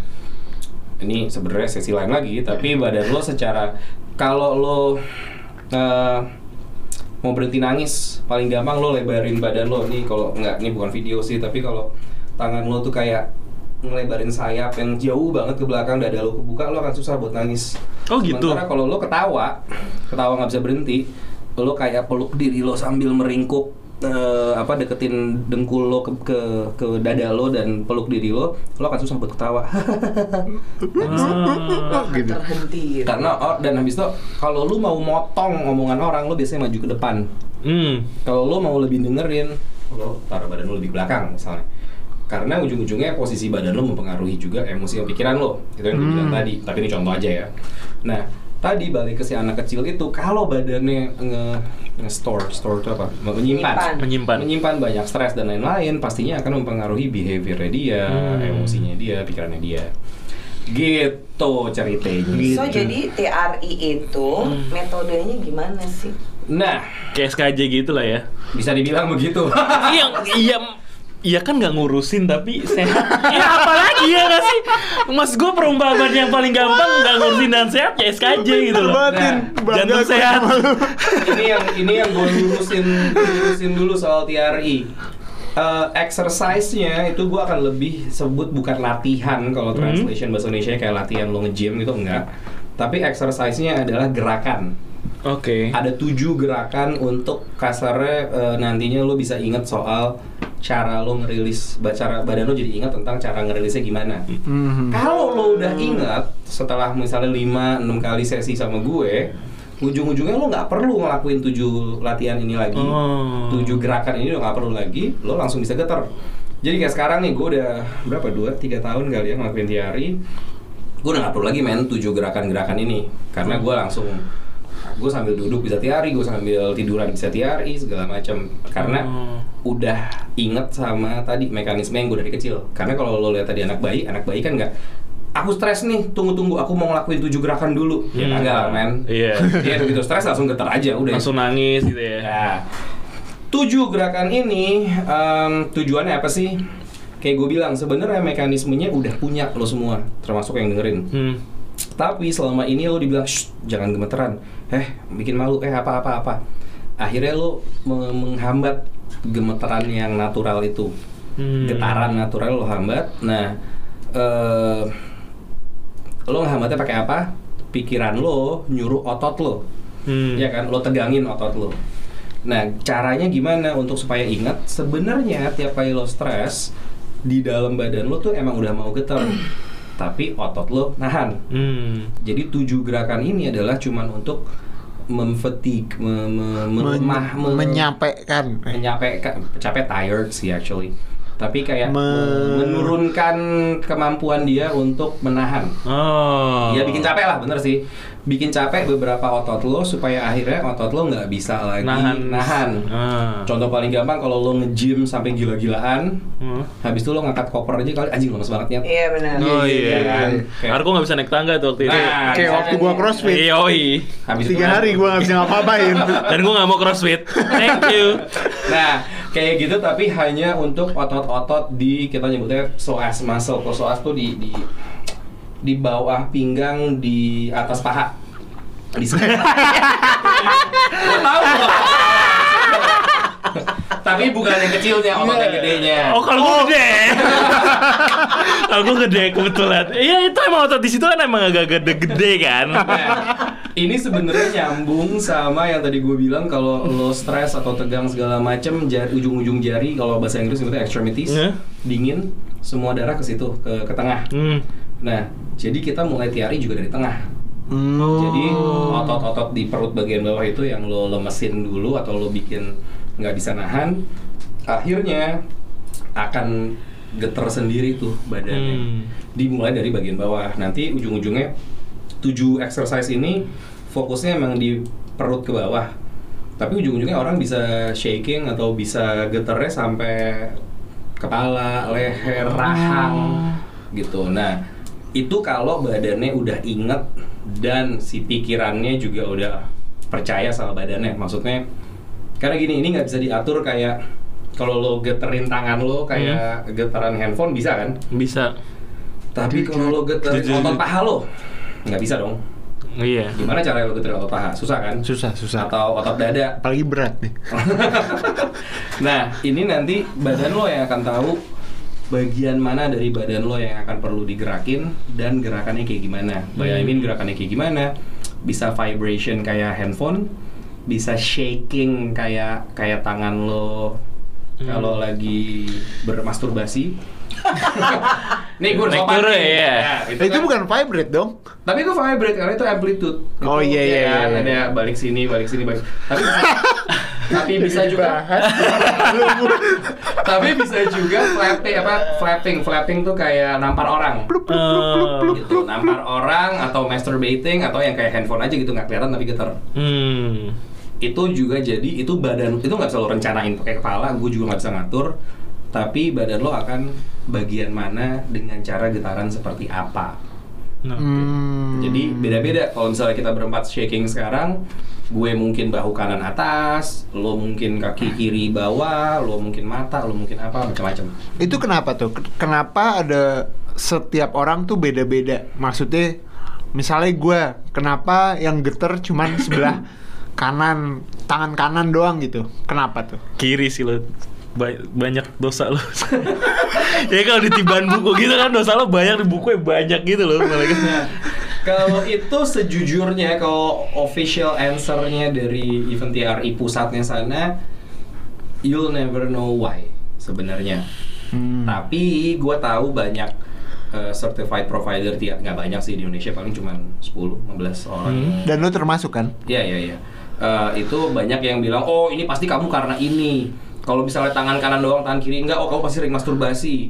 Ini sebenarnya sesi lain lagi, tapi badan lo secara kalau lo eh, mau berhenti nangis, paling gampang lo lebarin badan lo. Nih kalau nggak, ini bukan video sih, tapi kalau tangan lo tuh kayak ngelebarin sayap yang jauh banget ke belakang dada lo kebuka lo akan susah buat nangis. Oh, gitu? Sementara kalau lo ketawa, ketawa nggak bisa berhenti, lo kayak peluk diri lo sambil meringkuk eh, apa deketin dengkul lo ke, ke ke dada lo dan peluk diri lo, lo akan susah buat ketawa. Ah. gitu. terhenti Karena oh, dan habis itu kalau lu mau motong omongan orang, lo biasanya maju ke depan. Hmm Kalau lo mau lebih dengerin, lo taruh badan lo lebih belakang misalnya. Karena ujung-ujungnya posisi badan lo mempengaruhi juga emosi dan pikiran lo. Itu yang gue bilang tadi. Tapi ini contoh aja ya. Nah, tadi balik ke si anak kecil itu kalau badannya nge nge store store itu apa menyimpan Menyimpan. menyimpan banyak stres dan lain-lain pastinya akan mempengaruhi behaviornya dia Hmm. emosinya dia pikirannya dia gitu ceritanya Gitu. So jadi TRI itu Hmm. metodenya gimana sih? nah Kayak SKJ gitu lah ya. bisa dibilang begitu iya, iya, iya kan nggak ngurusin tapi sehat. Iya apalagi ya nggak sih? Mas gue perumpamaan yang paling gampang nggak ngurusin dan sehat ya SKJ gitu loh. Batin, Nah, jantung sehat. ini yang ini yang gue lurusin lurusin dulu soal TRI. Eh, exercise-nya itu gue akan lebih sebut bukan latihan kalau translation bahasa Indonesia kayak latihan lo nge-gym gitu enggak. Tapi exercise-nya adalah gerakan. Oke. Ada tujuh gerakan untuk kasarnya eh, nantinya lo bisa inget soal cara lo ngerilis, cara badan lo jadi ingat tentang cara ngerilisnya gimana. Mhm. Kalau lo udah ingat setelah misalnya 5-6 kali sesi sama gue, ujung-ujungnya lo nggak perlu ngelakuin tujuh latihan ini lagi, Oh. tujuh gerakan ini lo nggak perlu lagi, lo langsung bisa getar. Jadi kayak sekarang nih gue udah berapa dua tiga tahun kali ya ngelakuin TRI, gue udah nggak perlu lagi main tujuh gerakan-gerakan ini karena gue langsung gue sambil duduk bisa tiari, gue sambil tiduran bisa tiari segala macam karena Oh. udah inget sama tadi mekanisme yang gue dari kecil. Karena kalau lo lihat tadi anak bayi, anak bayi kan nggak aku stres nih, tunggu-tunggu aku mau ngelakuin tujuh gerakan dulu. Ya Hmm. kagak, men. Iya. Dia begitu stres langsung getar aja udah. Langsung nangis gitu ya. Ya. Tujuh gerakan ini em, tujuannya apa sih? Kayak gue bilang sebenarnya mekanismenya udah punya lo semua, termasuk yang dengerin. Hmm. Tapi selama ini lo dibilang Shh, jangan gemeteran, eh bikin malu, eh apa apa apa. Akhirnya lo me- menghambat gemeteran yang natural itu, Hmm. getaran natural lo hambat. Nah, eh lo ngehambatnya pakai apa? Pikiran lo nyuruh otot lo, Hmm. ya kan? Lo tegangin otot lo. Nah, caranya gimana untuk supaya ingat? Sebenarnya tiap kali lo stres di dalam badan lo tuh emang udah mau getar, tapi otot lo nahan. Hmm. Jadi tujuh gerakan ini adalah cuman untuk memfatigue, me, me, melemah, me- menyampaikan menyape capek tired sih actually. Tapi kayak Me- me- menurunkan kemampuan dia untuk menahan. Oh. Ya bikin capek lah, bener sih. Bikin capek beberapa otot lo supaya akhirnya otot lo nggak bisa lagi nahan. nahan. Ah. Contoh paling gampang kalau lo nge-gym sampai gila-gilaan, Hmm. habis itu lo ngangkat koper aja kali anjing lemes banget nyet. Iya benar. Oh Iya, iya. kan? Kayak- Karena gue nggak bisa naik tangga tuh waktu itu. Nah, kayak waktu gua crossfit Iya, oi. Habis itu tiga kan- hari gua nggak bisa ngapa-ngapain Dan gue nggak mau crossfit. Thank you. Nah, kayak gitu tapi hanya untuk otot-otot di kita nyebutnya psoas muscle. Kalau psoas tuh di di di bawah pinggang di atas paha. Di sini. Tahu? Tapi bukan yang kecilnya, otot yang gedenya. Oh kalau gue gede. kalau gue gede kebetulan. Iya itu emang otot di situ kan emang agak gede-gede kan. Nah, ini sebenarnya nyambung sama yang tadi gue bilang kalau lo stres atau tegang segala macem jari, ujung-ujung jari kalau bahasa Inggris sebutnya extremities Iya. dingin semua darah ke situ ke, ke tengah. Hmm. Nah jadi kita mulai tiari juga dari tengah. Hmm. Jadi otot-otot di perut bagian bawah itu yang lo lemesin dulu atau lo bikin nggak bisa nahan, akhirnya akan geter sendiri tuh badannya. Hmm. Dimulai dari bagian bawah. Nanti ujung-ujungnya tujuh exercise ini fokusnya emang di perut ke bawah. Tapi ujung-ujungnya orang bisa shaking atau bisa geternya sampai kepala, leher, rahang gitu. Nah, itu kalau badannya udah inget dan si pikirannya juga udah percaya sama badannya. Maksudnya karena gini ini nggak bisa diatur kayak kalau lo geterin tangan lo kayak getaran handphone bisa kan? Bisa. Tapi kalau lo geterin Jujur. otot paha lo nggak bisa dong. Iya. Gimana cara lo geterin otot paha? Susah kan? susah susah Atau otot dada. apalagi berat nih Nah, ini nanti badan lo yang akan tahu bagian mana dari badan lo yang akan perlu digerakin dan gerakannya kayak gimana. Bayangin gerakannya kayak gimana. Bisa vibration kayak handphone, bisa shaking kayak kayak tangan lo kalau lagi bermasturbasi. Nih gue sopan iya. Ya, itu, itu bukan vibrate dong tapi itu vibrate karena itu amplitude. Oh, iya, iya, ya kan, iya, iya. Ada balik sini, balik sini, balik. Tapi Tapi bisa juga Tapi bisa juga flapping apa flapping. Flapping tuh kayak nampar orang. Gitu nampar orang atau masturbating atau yang kayak handphone aja gitu nggak kelihatan tapi getar. Hmm. itu juga jadi itu badan itu nggak bisa lo rencanain pakai kepala gue juga nggak bisa ngatur. Tapi badan lo akan bagian mana dengan cara getaran seperti apa Nah, Hmm. jadi beda-beda kalau misalnya kita berempat shaking sekarang gue mungkin bahu kanan atas lo mungkin kaki kiri bawah lo mungkin mata lo mungkin apa macam-macam Itu kenapa tuh? Kenapa ada setiap orang tuh beda-beda? Maksudnya, misalnya gue, kenapa yang geter cuman sebelah kanan, tangan kanan doang gitu? Kenapa tuh? kiri sih lo Ba- banyak dosa lo ya kalau ditiban buku gitu kan dosa lo banyak di buku banyak gitu loh kan. Kalau itu sejujurnya kalau official answernya dari event TRI pusatnya sana, you'll never know why sebenarnya. Hmm. Tapi gue tahu banyak uh, certified provider tiap nggak banyak sih di Indonesia paling cuma 10-15 orang. Dan lu termasuk kan? Iya iya iya. Eh, itu banyak yang bilang oh ini pasti kamu karena ini. Kalau misalnya tangan kanan doang, tangan kiri enggak, oh kamu pasti sering masturbasi.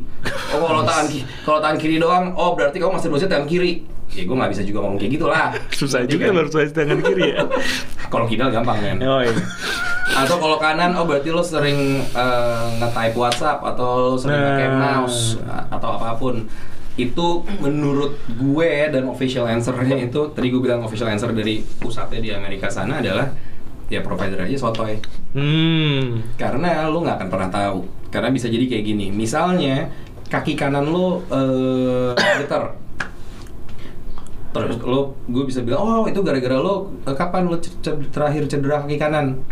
Oh kalau tangan kalau tangan kiri doang, oh berarti kamu masturbasi tangan kiri. Ya gue nggak bisa juga ngomong kayak gitu lah. susah Berarti juga kan- harus tangan kiri ya Kalau kidal gampang kan. oh iya Atau kalau kanan, oh berarti lo sering eh, nge-type WhatsApp atau lo sering Nah. pakai mouse a- atau apa pun. Itu menurut gue dan official answernya itu tadi gue bilang official answer dari pusatnya di Amerika sana adalah ya provider aja sotoy. hmm Karena lo nggak akan pernah tahu. Karena bisa jadi kayak gini. Misalnya kaki kanan lo eh getar. Terus lo, gue bisa bilang, oh itu gara-gara lo eh, kapan lo terakhir cedera kaki kanan?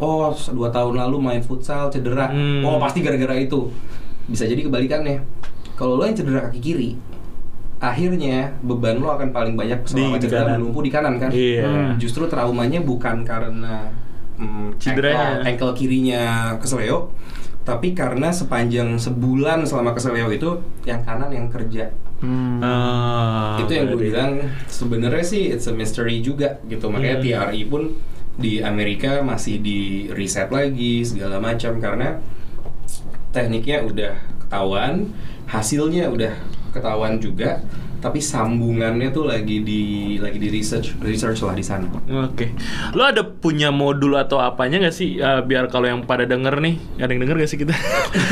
Oh dua tahun lalu main futsal cedera. Hmm. Oh pasti gara-gara itu. Bisa jadi kebalikannya. Kalau lo yang cedera kaki kiri, akhirnya beban lo akan paling banyak selama Di cedera kanan. melumpuh di kanan kan? Iya. Hmm. Justru traumanya bukan karena hmm, Cederanya. ankle, ankle kirinya kesleo, tapi karena sepanjang sebulan selama kesleo itu yang kanan yang kerja. Hmm. Ah, itu yang gue bilang sebenarnya sih it's a mystery juga gitu. Makanya Hmm. TRI pun di Amerika masih di reset lagi segala macam karena tekniknya udah ketahuan, hasilnya udah ketahuan juga, tapi sambungannya tuh lagi di lagi di research research lah di sana. Oke, lo ada punya modul atau apanya nggak sih eh, biar kalau yang pada denger nih, ada yang denger gak sih kita?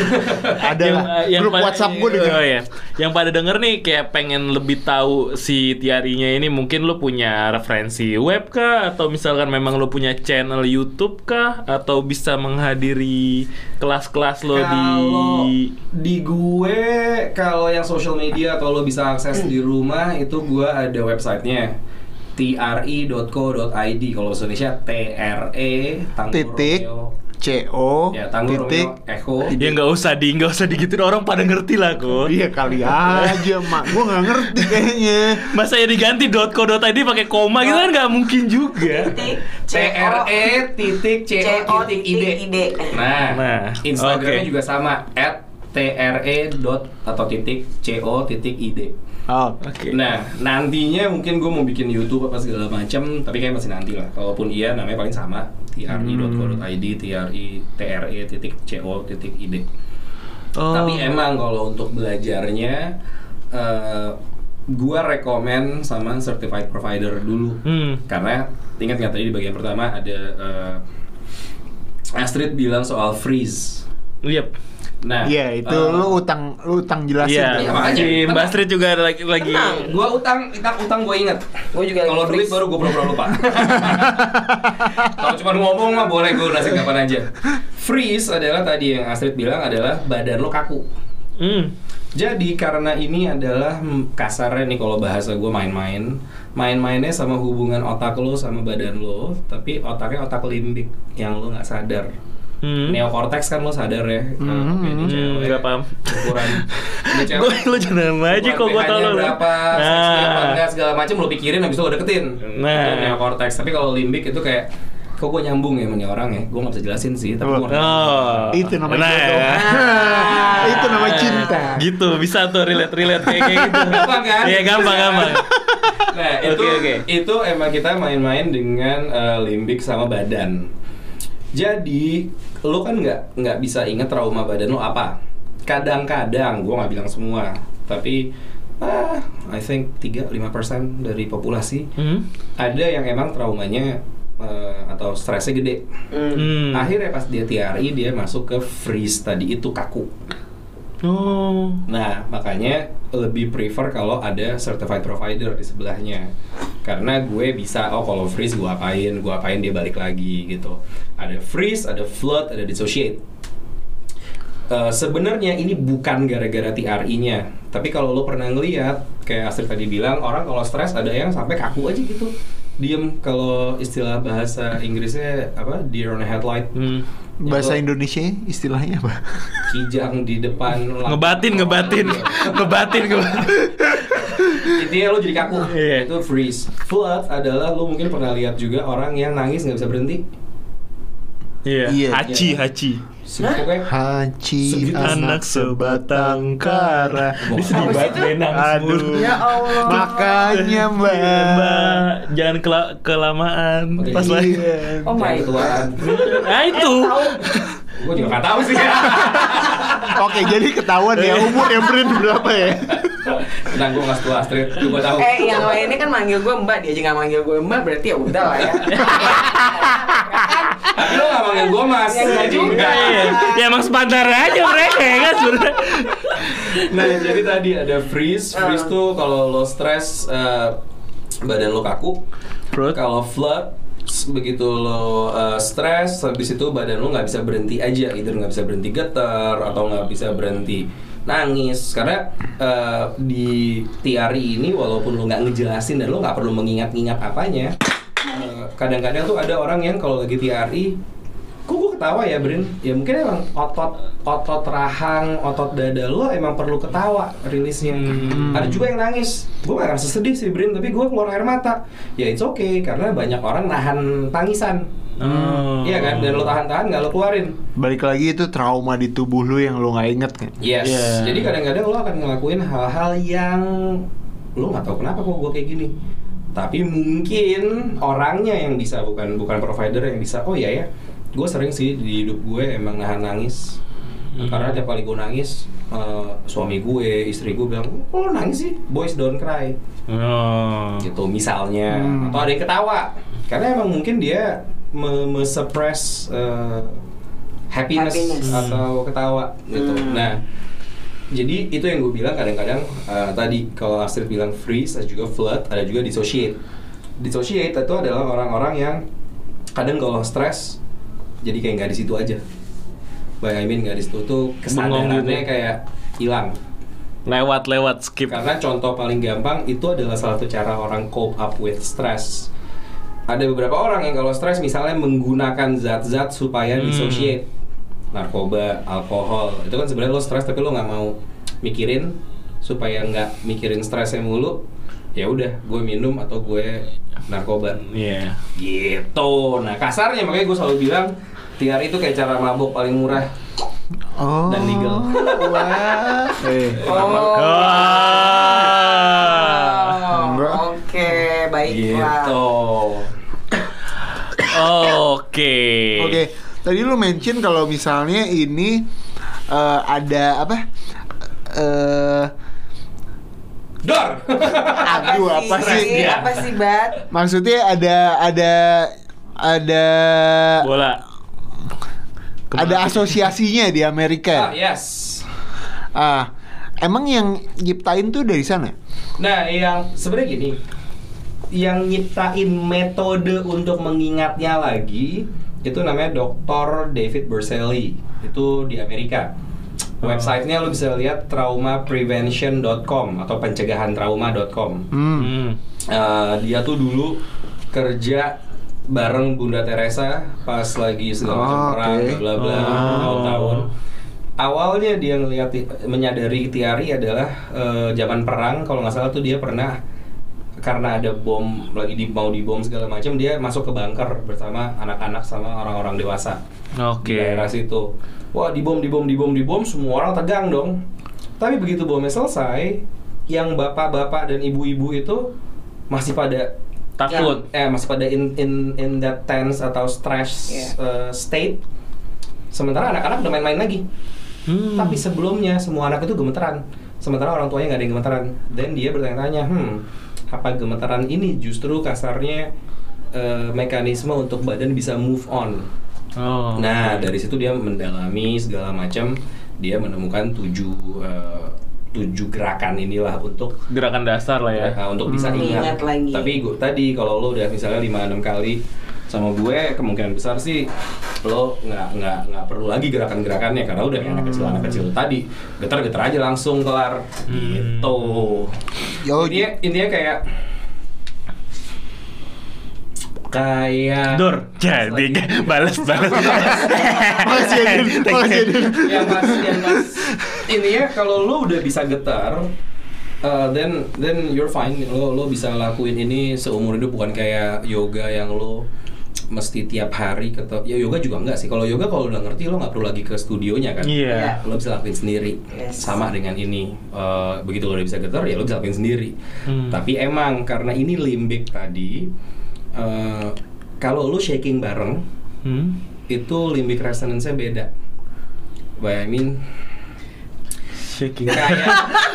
Ada lah. eh, Grup pada- WhatsApp gue denger. Oh, iya. Yang pada denger nih kayak pengen lebih tahu si Tiarinya ini mungkin lo punya referensi web kah atau misalkan memang lo punya channel YouTube kah atau bisa menghadiri kelas-kelas lo di Kalau di gue kalau yang social media atau lo bisa akses di rumah itu gue ada websitenya tri.co.id kalau bahasa Indonesia T R E Tango Titik. CO ya titik Echo Ya nggak usah di nggak usah digituin orang pada ngerti lah kok. Iya kali aja mak, gue nggak ngerti kayaknya. Masa ya diganti .co.id pakai koma gitu kan nggak mungkin juga. Titik T R E titik C O titik ID. nah, Nah, Instagramnya juga sama at T R E dot atau titik C O titik I D Oh, Oke. Nah, nantinya mungkin gue mau bikin YouTube apa segala macam, tapi kayak masih nanti lah. Kalaupun iya, namanya paling sama tri.co.id, tri tre titik co titik id. Oh. Tapi emang kalau untuk belajarnya, eh gue rekomen sama certified provider dulu, Hmm. karena ingat nggak tadi di bagian pertama ada eh, Astrid bilang soal freeze. Yep. Nah, iya itu eh, lu utang lu utang jelasin. Iya. Iya, makanya. si Mbak Astrid juga lagi lagi Tenang, gua utang, utang, utang gue inget. Gue juga Kalau duit baru gue pura-pura lupa. Kalau cuma ngomong mah boleh gue nasi kapan aja. Freeze adalah tadi yang Astrid bilang adalah badan lo kaku. Hmm. Jadi karena ini adalah kasarnya nih kalau bahasa gue main-main, main-mainnya sama hubungan otak lo sama badan lo, tapi otaknya otak limbik yang lo nggak sadar. Hmm. Neokortex kan lo sadar ya, Hmm, kayak di hmm, cewek, paham. Ukuran, Gue lu jangan aja kok gue tau lo. berapa, apa Nah. enggak segala macam lo pikirin habis itu lo deketin. Nah. Itu neokortex. Tapi kalau limbik itu kayak kok gue nyambung ya sama orang ya? Gue nggak bisa jelasin sih, tapi gue Oh. Itu namanya Nah, jodoh. ya. itu namanya cinta. Gitu bisa tuh relate relate kayak kayak gitu. Gampang kan? Iya gampang gampang. Nah, itu Oke, oke. itu emang kita main-main dengan eh, limbik sama badan. Jadi lo kan nggak nggak bisa inget trauma badan lo apa. Kadang-kadang, gue nggak bilang semua, tapi ah, I think 3-5% dari populasi Hmm? ada yang emang traumanya eh, atau stresnya gede. Hmm. Akhirnya pas dia TRI dia masuk ke freeze tadi itu kaku. Oh. Nah, makanya lebih prefer kalau ada certified provider di sebelahnya. Karena gue bisa, oh kalau freeze gue apain, gue apain dia balik lagi gitu. Ada freeze, ada flood, ada dissociate. Eh, Sebenarnya ini bukan gara-gara TRI-nya, tapi kalau lo pernah ngeliat, kayak Astrid tadi bilang, orang kalau stres ada yang sampai kaku aja gitu, diem. Kalau istilah bahasa Inggrisnya apa, deer on a headlight, Hmm. Bahasa Indonesia istilahnya apa? kijang di depan. Ngebatin, ngebatin, ngebatin, ngebatin. intinya lo jadi kaku Iya. itu freeze flood adalah lo mungkin pernah lihat juga orang yang nangis nggak bisa berhenti Iya. Iya. Haci, haci. Pokoknya Haji Segitu anak sebatang kara. Dia sedih banget nangis Aduh. Ya Allah. Makanya mbak. Iya, Mbak, jangan kela- kelamaan Oke. pas lagi. Oh my ketuaan Nah itu. gue juga nggak tahu sih Oke, jadi ketahuan ya umur yang Brin berapa ya? Tenang gue nggak setua Astrid gue tahu Eh yang lainnya kan manggil gue mbak, dia aja nggak manggil gue mbak, berarti ya udah lah ya. manggil gue mas Ya, juga. Iya. Ya emang sebentar aja mereka ya kan sebenarnya. nah jadi tadi ada freeze freeze Ah. tuh kalau lo stres eh, badan lo kaku kalau flood begitu lo uh, stres habis itu badan lo nggak bisa berhenti aja either nggak bisa berhenti getar atau nggak bisa berhenti nangis karena uh, di TRI ini walaupun lo nggak ngejelasin dan lo nggak perlu mengingat-ingat apanya uh, kadang-kadang tuh ada orang yang kalau lagi TRI kok gue ketawa ya Brin? Ya mungkin emang otot otot rahang otot dada lo emang perlu ketawa rilisnya. Ada juga yang nangis. Gue gak ngerasa sedih sih Brin tapi gue keluar air mata. Ya it's okay karena banyak orang nahan tangisan. Oh. Iya kan? Dan lo tahan-tahan nggak lo keluarin. Balik lagi itu trauma di tubuh lu yang lu nggak inget kan? yes. Iya. jadi kadang-kadang lo akan ngelakuin hal-hal yang lo nggak tahu kenapa kok gue kayak gini. Tapi mungkin orangnya yang bisa bukan bukan provider yang bisa oh iya ya gue sering sih di hidup gue emang nahan nangis. Karena tiap kali gue nangis eh, suami gue istri gue bilang oh lo nangis sih? Boys don't cry. Oh. gitu misalnya. Hmm. atau ada yang ketawa. Karena emang mungkin dia me, me- suppress eh, happiness, Happiness. atau ketawa gitu. Hmm. nah jadi itu yang gue bilang kadang-kadang eh, tadi kalau Astrid bilang freeze ada juga flood ada juga dissociate. Dissociate itu adalah orang-orang yang kadang kalau stres jadi kayak nggak di situ aja By I mean nggak di situ tuh gitu kesadarannya ya? kayak hilang Lewat lewat skip. karena contoh paling gampang itu adalah salah satu cara orang cope up with stress. Ada beberapa orang yang kalau stres misalnya menggunakan zat-zat supaya Hmm. dissociate. Narkoba, alkohol. Itu kan sebenarnya lo stres tapi lo nggak mau mikirin supaya nggak mikirin stresnya mulu. Ya udah, gue minum atau gue narkoba. Iya. Gitu. Nah, kasarnya makanya gue selalu bilang TR itu kayak cara mabuk paling murah Oh. dan legal. Wah. Eh. Oh. Wah. Enggak. Oke, baiklah. Gitu. Oke. Oke, tadi lu mention kalau misalnya ini eh, ada apa? Eh, Dor. aduh apa sih? dia. Apa sih, Bat? Maksudnya ada ada ada Bola. ada asosiasinya di Amerika. Ah, yes. Ah, emang yang nyiptain tuh dari sana? Nah, yang sebenarnya gini, yang nyiptain metode untuk mengingatnya lagi itu namanya Dr. David Berselli. Itu di Amerika. Websitenya lo bisa lihat traumaprevention.com atau pencegahantrauma.com. Hmm. Hmm. Eh, dia tuh dulu kerja bareng Bunda Teresa pas lagi segala macam Oh, perang bla bla Oh. tahun-tahun. Awalnya dia ngelihat menyadari Tiari adalah eh, zaman perang kalau nggak salah tuh dia pernah karena ada bom lagi di mau dibom segala macam dia masuk ke bunker bersama anak-anak sama orang-orang dewasa di Oke. daerah situ. Wah dibom, dibom, dibom, dibom, semua orang tegang dong. Tapi begitu bomnya selesai, yang bapak-bapak dan ibu-ibu itu masih pada Takut. eh masih pada in in in that tense atau stress Iya. uh, state sementara anak-anak udah main-main lagi Hmm. tapi sebelumnya semua anak itu gemeteran sementara orang tuanya nggak ada yang gemeteran dan dia bertanya-tanya hmm apa gemetaran ini justru kasarnya uh, mekanisme untuk badan bisa move on Oh. Nah, dari situ dia mendalami segala macam, dia menemukan tujuh eh, tujuh gerakan inilah untuk gerakan dasar lah ya. eh, untuk bisa Hmm. ingat. Ingat lagi. Tapi gue tadi kalau lo udah misalnya 5 6 kali sama gue kemungkinan besar sih lo nggak nggak nggak perlu lagi gerakan-gerakannya karena udah kayak anak kecil anak kecil tadi getar-getar aja langsung kelar gitu Yo, intinya intinya kayak kayak Dur, jadi balas balas. Ya, Din. Makasih ya, yang pas yang pas intinya kalau lo udah bisa getar uh, then then you're fine lo lo bisa lakuin ini seumur hidup bukan kayak yoga yang lo mesti tiap hari ketemu ya yoga juga enggak sih kalau yoga kalau udah ngerti lo nggak perlu lagi ke studionya kan Iya. lo bisa lakuin sendiri Yes. sama dengan ini Eh, begitu lo udah bisa getar ya lo bisa lakuin sendiri Hmm. tapi emang karena ini limbik tadi eh, kalau lo shaking bareng Hmm. itu limbic resonance-nya beda. What I mean, Shaking. kayak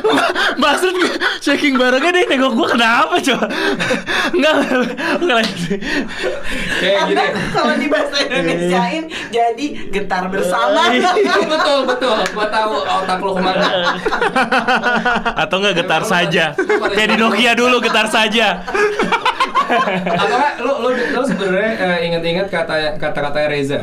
Maksud gue, shaking barengnya dia nengok gue kenapa coba? Enggak, enggak kayak gini. Kalau di bahasa Indonesiain jadi getar bersama. betul betul. Gua tahu otak lo ke mana. Atau enggak getar saja. Kayak di Nokia dulu getar saja. Atau nggak lo lo lo sebenarnya eh, ingat-ingat kata kata-kata Reza,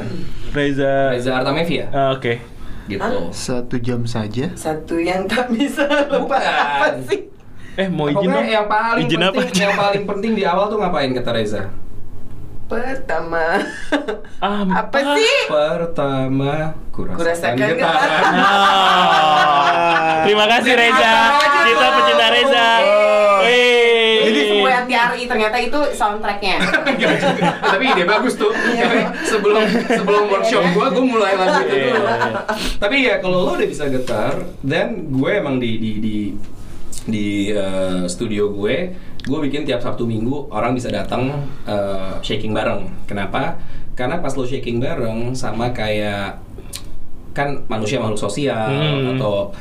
Reza. Reza Artamevia, Ah, Oke. gitu. Satu jam saja. Satu yang tak bisa lupa Bukan. apa sih? Eh mau izin dong? yang paling Izin penting, apa? yang paling penting di awal tuh ngapain kata Reza? Pertama. Ah, Apa sih? Pertama, kurasakan Kurasakan getaran. Ah. Terima kasih Reza. Kita pecinta Reza. Wih. TRI ternyata itu soundtracknya. Juga. Tapi ide bagus tuh. Karena sebelum sebelum workshop gua, gua mulai lagu itu Iya, dulu. iya. Tapi ya kalau lo udah bisa getar, dan gue emang di di di di eh, studio gue, gue bikin tiap Sabtu Minggu orang bisa datang eh, shaking bareng. Kenapa? Karena pas lo shaking bareng sama kayak kan manusia makhluk sosial Hmm. atau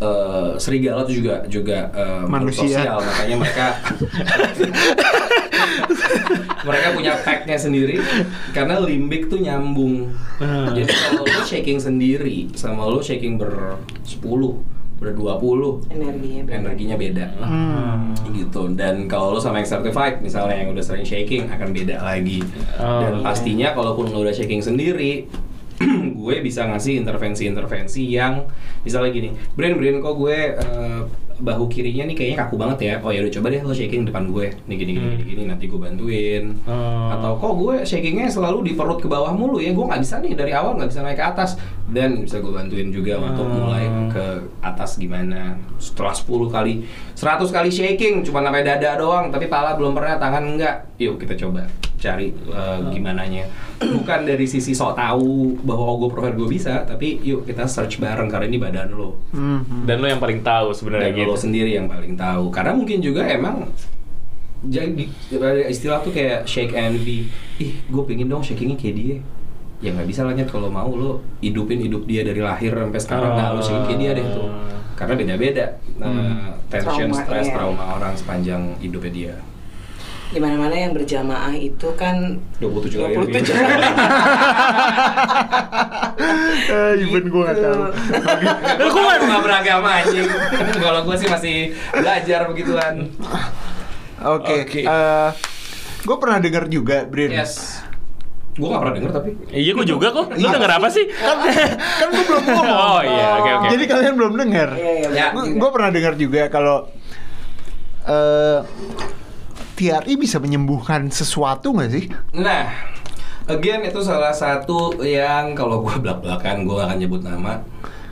eh, serigala itu juga juga makhluk Manusia. sosial makanya mereka mereka punya packnya sendiri karena limbik tuh nyambung Hmm. jadi kalau lo shaking sendiri sama lo shaking ber 10 ber 20 Energinya beda. energinya beda Hmm. gitu dan kalau lo sama yang certified misalnya yang udah sering shaking akan beda lagi Oh, dan iya. pastinya kalaupun lo udah shaking sendiri gue bisa ngasih intervensi-intervensi yang misalnya gini Brin Brin kok gue eh, bahu kirinya nih kayaknya kaku banget ya? Oh ya udah coba deh lo shaking depan gue. Nih gini gini Hmm. gini, gini nanti gue bantuin. Oh. atau kok gue shakingnya selalu di perut ke bawah mulu ya? Gue nggak bisa nih dari awal nggak bisa naik ke atas. Dan bisa gue bantuin juga untuk Hmm. mulai ke atas gimana. Setelah 10 kali 100 kali shaking cuma sampai dada doang tapi pala belum pernah tangan enggak yuk kita coba cari uh, gimana nya bukan dari sisi sok tahu bahwa oh, gue profil gue bisa tapi yuk kita search bareng karena ini badan lo. Hmm. Dan lo yang paling tahu sebenarnya dan gitu. lo sendiri yang paling tahu. Karena mungkin juga emang jadi istilah tuh kayak shake envy ih gue pingin dong shakingnya kayak dia. Ya nggak bisa lah Nyet, kalau mau lo hidupin hidup dia dari lahir sampai sekarang nah lo shaking kayak dia deh tuh. Karena beda-beda nah, tension Trauma, stress iya. trauma orang sepanjang hidupnya dia Di mana-mana yang berjamaah itu kan 27 kali 27 Eh, even gue gak tahu. gue nggak beragama anjing kalau gue sih masih belajar begituan Oke. Oke. eh, gue pernah dengar juga, Brin. yes gue nggak pernah denger tapi Iya, gue juga kok. Lo denger apa sih? Kan, kan gue belum ngomong. Oh iya, oke oke. Jadi kalian belum dengar. Iya, iya, Ya. Gue pernah dengar juga kalau eh TRI bisa menyembuhkan sesuatu nggak sih? Nah, again itu salah satu yang kalau gue belak-belakan gue gak akan nyebut nama,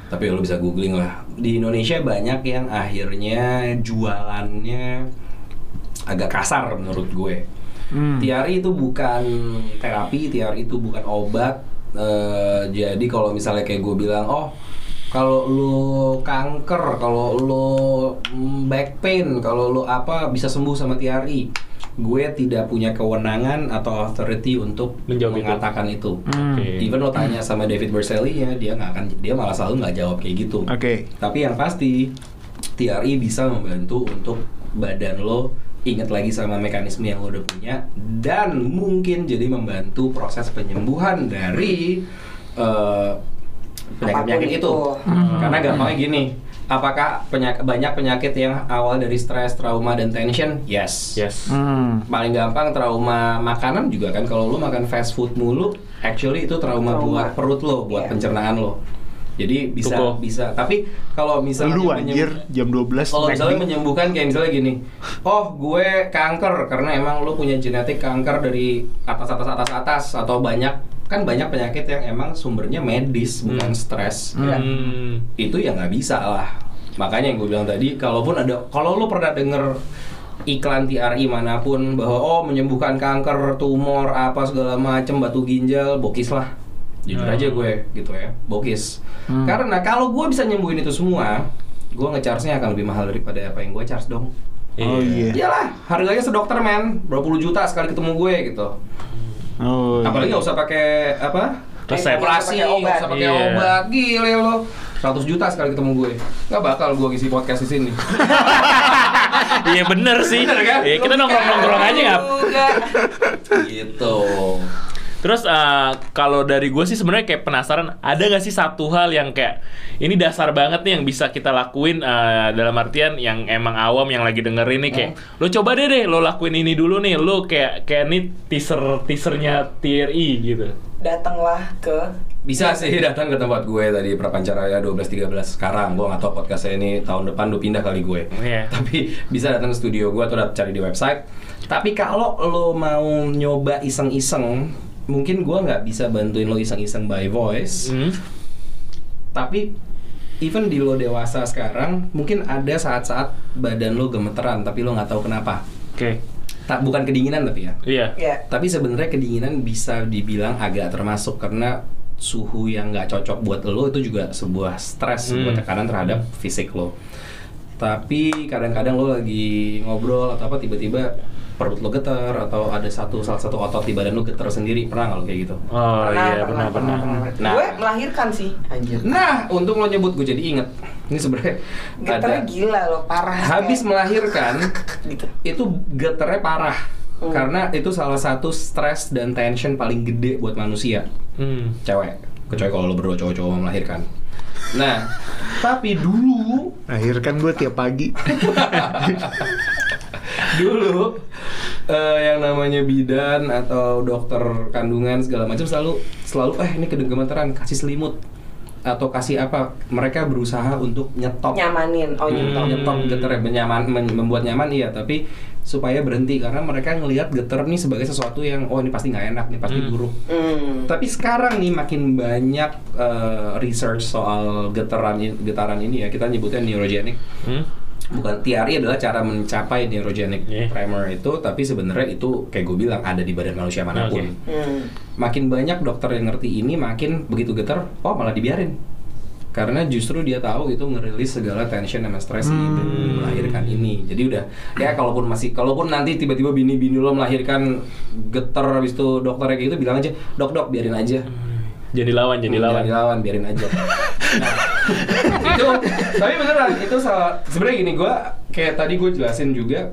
tapi lo bisa googling lah. Di Indonesia banyak yang akhirnya jualannya agak kasar menurut gue. Hmm. TRI itu bukan terapi, TRI itu bukan obat. Eh, jadi kalau misalnya kayak gue bilang, oh kalau lo kanker, kalau lo mm, back pain, kalau lo apa bisa sembuh sama TRI. gue tidak punya kewenangan atau authority untuk Menjawab itu. mengatakan itu. Oke. Even lo tanya sama David Berselli ya, dia nggak akan, dia malah selalu nggak jawab kayak gitu. Oke. Tapi yang pasti TRI bisa membantu untuk badan lo ingat lagi sama mekanisme yang lo udah punya dan mungkin jadi membantu proses penyembuhan dari eh, penyakit-penyakit itu. itu. Karena gampangnya gini, apakah penyak- banyak penyakit yang awal dari stres, trauma dan tension? Yes. Yes. Hmm. Paling gampang trauma makanan juga kan kalau lo makan fast food mulu, actually itu trauma, Trauma. buat perut lo, buat Iya. pencernaan lo. Jadi bisa Tuh. bisa. Tapi kalau misalnya Lu anjir jam 12 kalau misalnya menyembuhkan kayak misalnya gini, oh gue kanker karena emang lo punya genetik kanker dari atas atas atas atas atau banyak kan banyak penyakit yang emang sumbernya medis bukan Hmm. stres. Hmm. Itu ya nggak bisa lah. Makanya yang gue bilang tadi, kalaupun ada, kalau lo pernah denger iklan TRI mana pun bahwa oh menyembuhkan kanker, tumor, apa segala macem, batu ginjal, bokis lah. Jujur Hmm. aja gue gitu ya, bokis. Karena kalau gue bisa nyembuhin itu semua, gue nge-charge-nya akan lebih mahal daripada apa yang gue charge dong. Oh iya. Iyalah, harganya sedokter men, berapa puluh juta sekali ketemu gue gitu. Oh. Apalagi iya. nggak usah pakai apa? Resep. Operasi, Nggak usah pakai nggak usah pakai Iya. obat. Gile lo. 100 juta sekali ketemu gue. Nggak bakal gue ngisi podcast di sini. Iya bener sih. Bener kan? Iya kita nongkrong nongkrong aja. Juga. gitu. Terus eh, kalau dari gue sih sebenarnya kayak penasaran ada nggak sih satu hal yang kayak ini dasar banget nih yang bisa kita lakuin eh, dalam artian yang emang awam yang lagi dengerin nih kayak lo coba deh deh lo lakuin ini dulu nih lo kayak kayak nih teaser teasernya TRI gitu. Datanglah ke Bisa sih datang ke tempat gue tadi Prapancaraya 12.13 sekarang. Gue nggak tahu podcast saya ini tahun depan udah pindah kali gue. Iya. Tapi bisa datang ke studio gue atau cari di website. Tapi kalau lo mau nyoba iseng-iseng, mungkin gue nggak bisa bantuin lo iseng-iseng by voice. Hmm. Tapi even di lo dewasa sekarang, mungkin ada saat-saat badan lo gemeteran, tapi lo nggak tahu kenapa. Oke. Tak bukan kedinginan tapi ya. Iya. ya Tapi sebenarnya kedinginan bisa dibilang agak termasuk karena suhu yang nggak cocok buat lo itu juga sebuah stres, sebuah Hmm. tekanan terhadap fisik lo. Tapi kadang-kadang lo lagi ngobrol atau apa tiba-tiba perut lo getar atau ada satu salah satu otot di badan lo getar sendiri pernah nggak lo kayak gitu? Oh iya benar benar. Nah. Gue melahirkan sih, anjir. Nah, untung lo nyebut gue jadi inget. Ini sebenarnya Getarnya ada gila loh, parah. habis kayak- melahirkan gitu. itu getarnya parah Hmm. karena itu salah satu stres dan tension paling gede buat manusia Hmm. cewek kecuali kalau lo berdua cowok-cowok mau melahirkan nah tapi dulu Akhir kan gue tiap pagi. dulu eh, yang namanya bidan atau dokter kandungan segala macam selalu selalu eh ini kegemeteran kasih selimut atau kasih apa mereka berusaha untuk nyetop Nyamanin, oh nyetop. Hmm. nyetop getar menyaman men- membuat nyaman iya tapi supaya berhenti karena mereka ngelihat getar nih sebagai sesuatu yang oh ini pasti nggak enak nih pasti Hmm. buruk Hmm. tapi sekarang nih makin banyak eh, research soal getaran getaran ini ya kita nyebutnya neurogenic Hmm. Bukan TRI adalah cara mencapai neurogenic Yeah. tremor itu tapi sebenarnya itu kayak gue bilang ada di badan manusia mana pun Oke. Hmm. makin banyak dokter yang ngerti ini makin begitu getar oh malah dibiarin karena justru dia tahu itu ngerilis segala tension sama stres di ibu melahirkan ini jadi udah ya kalaupun masih kalaupun nanti tiba-tiba bini-bini lo melahirkan getar habis itu dokternya kayak gitu bilang aja dok dok biarin aja Jadi lawan jadi lawan. Jangan lawan, biarin aja. Nah, itu tapi beneran itu salah. Sebenarnya gini gue kayak tadi gue jelasin juga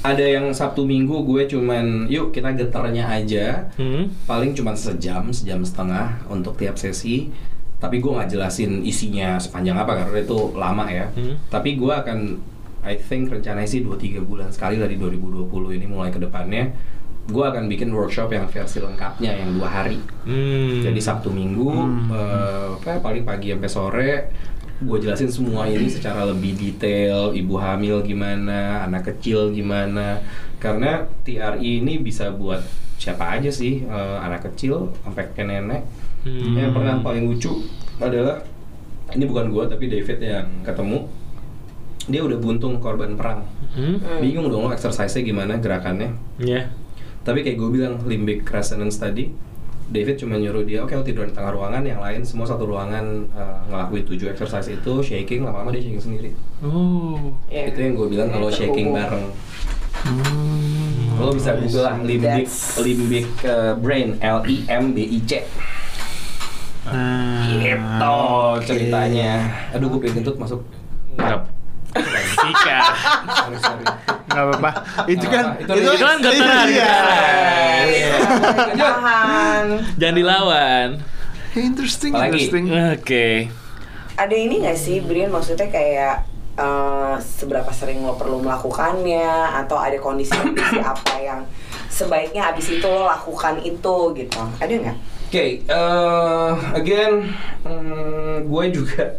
ada yang Sabtu Minggu gue cuman yuk kita getarnya aja Hmm. paling cuman sejam sejam setengah untuk tiap sesi tapi gue nggak jelasin isinya sepanjang apa karena itu lama ya Hmm. tapi gue akan I think rencananya sih 2-3 bulan sekali dari 2020 ini mulai ke depannya gue akan bikin workshop yang versi lengkapnya yang dua hari Hmm. jadi Sabtu Minggu eh, apa paling pagi sampai sore gue jelasin semua ini secara lebih detail ibu hamil gimana anak kecil gimana karena TRI ini bisa buat siapa aja sih eh, anak kecil sampai ke nenek Hmm. yang pernah paling lucu adalah ini bukan gue tapi David yang ketemu dia udah buntung korban perang Hmm. bingung dong lo exercise-nya gimana gerakannya Ya. Tapi kayak gue bilang limbic resonance tadi David cuma nyuruh dia oke lo tidur di tengah ruangan yang lain semua satu ruangan uh, ngelakuin tujuh exercise itu shaking lama-lama dia shaking sendiri Oh. Ya. itu yang gue bilang kalau shaking bareng Hmm. Lo bisa google lah limbic That's- limbic eh, brain L I M B I C. Gitu ceritanya. Aduh gue pengen kentut masuk. Enggak. Sika. Sorry, sorry. Nggak apa-apa. Itu kan Itu- itu kan getaran, iya. Iya. Jangan dilawan. Interesting, Apalagi? interesting. Oke. Ada ini gak sih, Brian? Maksudnya kayak eh, seberapa sering lo perlu melakukannya atau ada kondisi-kondisi apa yang sebaiknya abis itu lo lakukan itu gitu? Ada nggak? Oke, eh, again, mm, gue juga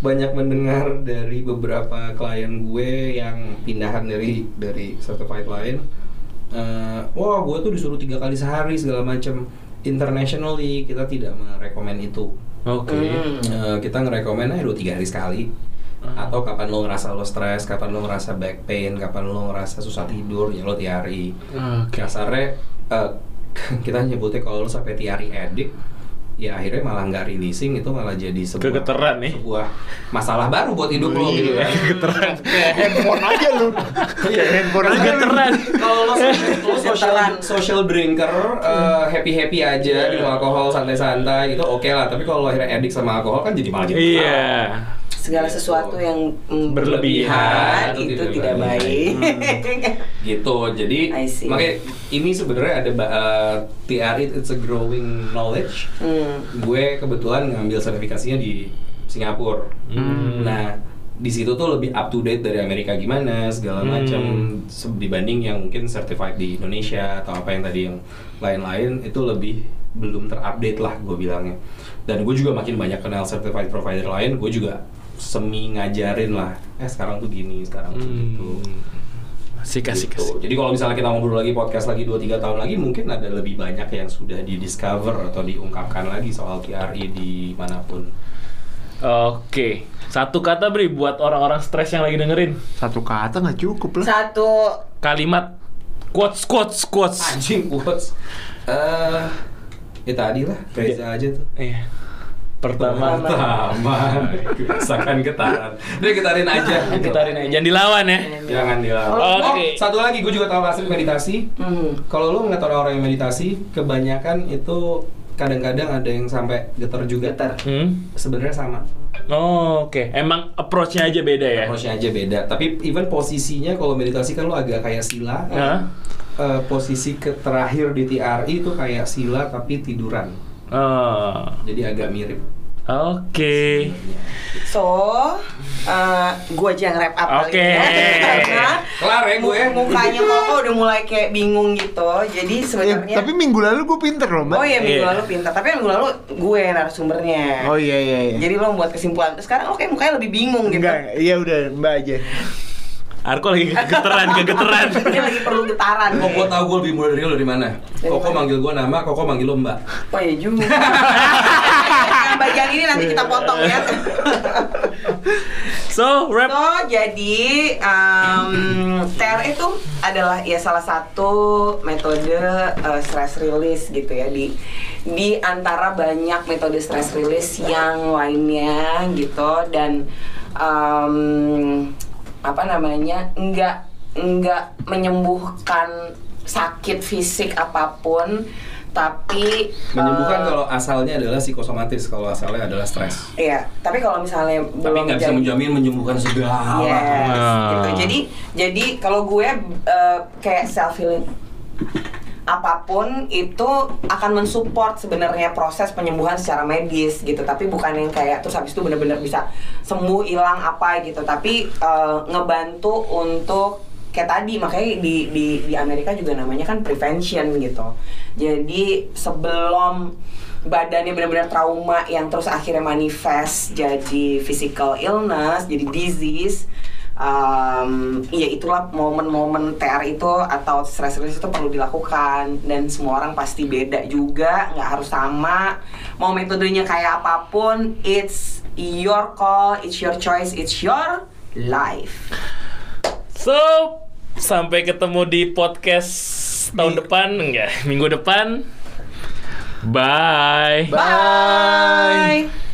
banyak mendengar dari beberapa klien gue yang pindahan dari dari certified lain. Eh, Wah, gue tuh disuruh tiga kali sehari segala macam. Internationally kita tidak merekomen itu. Oke. Hmm. Eh, kita ngerekomen aja dua tiga hari sekali. Atau kapan lo ngerasa lo stres, kapan lo ngerasa back pain, kapan lo ngerasa susah tidur, ya lo tiari. Oke. Kasarnya eh, kita nyebutnya kalau lo sampai tiari edik, ya akhirnya malah nggak releasing itu malah jadi sebuah Kegeteran nih. sebuah masalah baru buat hidup lo gitu ya. Keteran. Kayak handphone aja lu. Iya, handphone aja. Kalau lo, lo social, social drinker, happy happy aja minum alkohol santai-santai itu oke lah. Tapi kalau lo akhirnya edik sama alkohol kan jadi malah jadi Iya. Segala Gitu. sesuatu yang mm, Berlebihan, itu itu tidak tidak baik. gitu jadi I see. makanya ini sebenarnya ada uh, TRI it's a growing knowledge Hmm. gue kebetulan ngambil sertifikasinya di Singapura Hmm. nah di situ tuh lebih up to date dari Amerika gimana segala Hmm. macam dibanding yang mungkin certified di Indonesia atau apa yang tadi yang lain-lain itu lebih belum terupdate lah gue bilangnya dan gue juga makin banyak kenal certified provider lain gue juga semi ngajarin lah eh sekarang tuh gini sekarang tuh Hmm. gitu Sika sika. Gitu. Jadi kalau misalnya kita ngobrol lagi podcast lagi 2-3 tahun lagi mungkin ada lebih banyak yang sudah di-discover atau diungkapkan lagi soal QRI di mana pun. Oke. Satu kata Bri buat orang-orang stres yang lagi dengerin. Satu kata nggak cukup lah. Satu Kalimat quotes quotes quotes. Anjing quotes. Eh ya tadi lah, Reza aja tuh. Iya. Pertama, Pertama, kebiasaan getaran. Udah getarin aja. gitarin aja. Jangan dilawan ya. Jangan dilawan. Oke. Oh, satu lagi gue juga tahu hasil meditasi. Hmm. Kalau lu ngeliat orang-orang yang meditasi, kebanyakan itu kadang-kadang ada yang sampai getar juga. Getar. Hmm. Sebenarnya sama. Oh, oke. Emang approach-nya aja beda ya? Approach-nya aja beda. Tapi even posisinya kalau meditasi kan lo agak kayak sila. Hah? Eh, posisi ke terakhir di TRI itu kayak sila tapi tiduran. Oh. Jadi agak mirip. Oke. So, uh, gue aja yang wrap up Oke. kali ya. Karena Kelar ya gue. mu- mukanya Koko udah mulai kayak bingung gitu. Jadi Eh, sebenarnya tapi minggu lalu gue pinter loh, Mbak. Oh iya minggu Iya. lalu pintar, tapi minggu lalu gue narasumbernya. Oh iya iya iya. Jadi lo buat kesimpulan. Sekarang lo kayak mukanya lebih bingung gitu. Enggak, iya udah Mbak aja. Arko lagi kegeteran, kegeteran. Dia lagi perlu getaran. Kok gue tau gue lebih muda dari lo dari mana? Koko manggil gue nama, Koko manggil lo mbak. Oh iya juga. Yang bagian ini nanti kita potong ya. So, rap. So, jadi um, TR itu adalah ya salah satu metode uh, stress release gitu ya di di antara banyak metode stress release yang lainnya gitu dan um, apa namanya nggak nggak menyembuhkan sakit fisik apa pun tapi Menyembuhkan uh, kalau asalnya adalah psikosomatis, kalau asalnya adalah stres. Iya, tapi kalau misalnya Tapi nggak bisa menjamin menyembuhkan segala. Yes, Ah. gitu. Jadi jadi kalau gue uh, kayak self healing apa pun itu akan mensupport sebenarnya proses penyembuhan secara medis gitu. Tapi bukan yang kayak terus habis itu benar-benar bisa sembuh hilang apa gitu. Tapi uh, ngebantu untuk kayak tadi makanya di di di Amerika juga namanya kan prevention gitu. Jadi sebelum badannya benar-benar trauma yang terus akhirnya manifest jadi physical illness jadi disease um, ya itulah momen-momen TR itu atau stress release itu perlu dilakukan. Dan semua orang pasti beda juga nggak harus sama. Mau metodenya kayak apa pun it's your call it's your choice it's your life. So, sampai ketemu di podcast tahun depan enggak, minggu depan. Bye. bye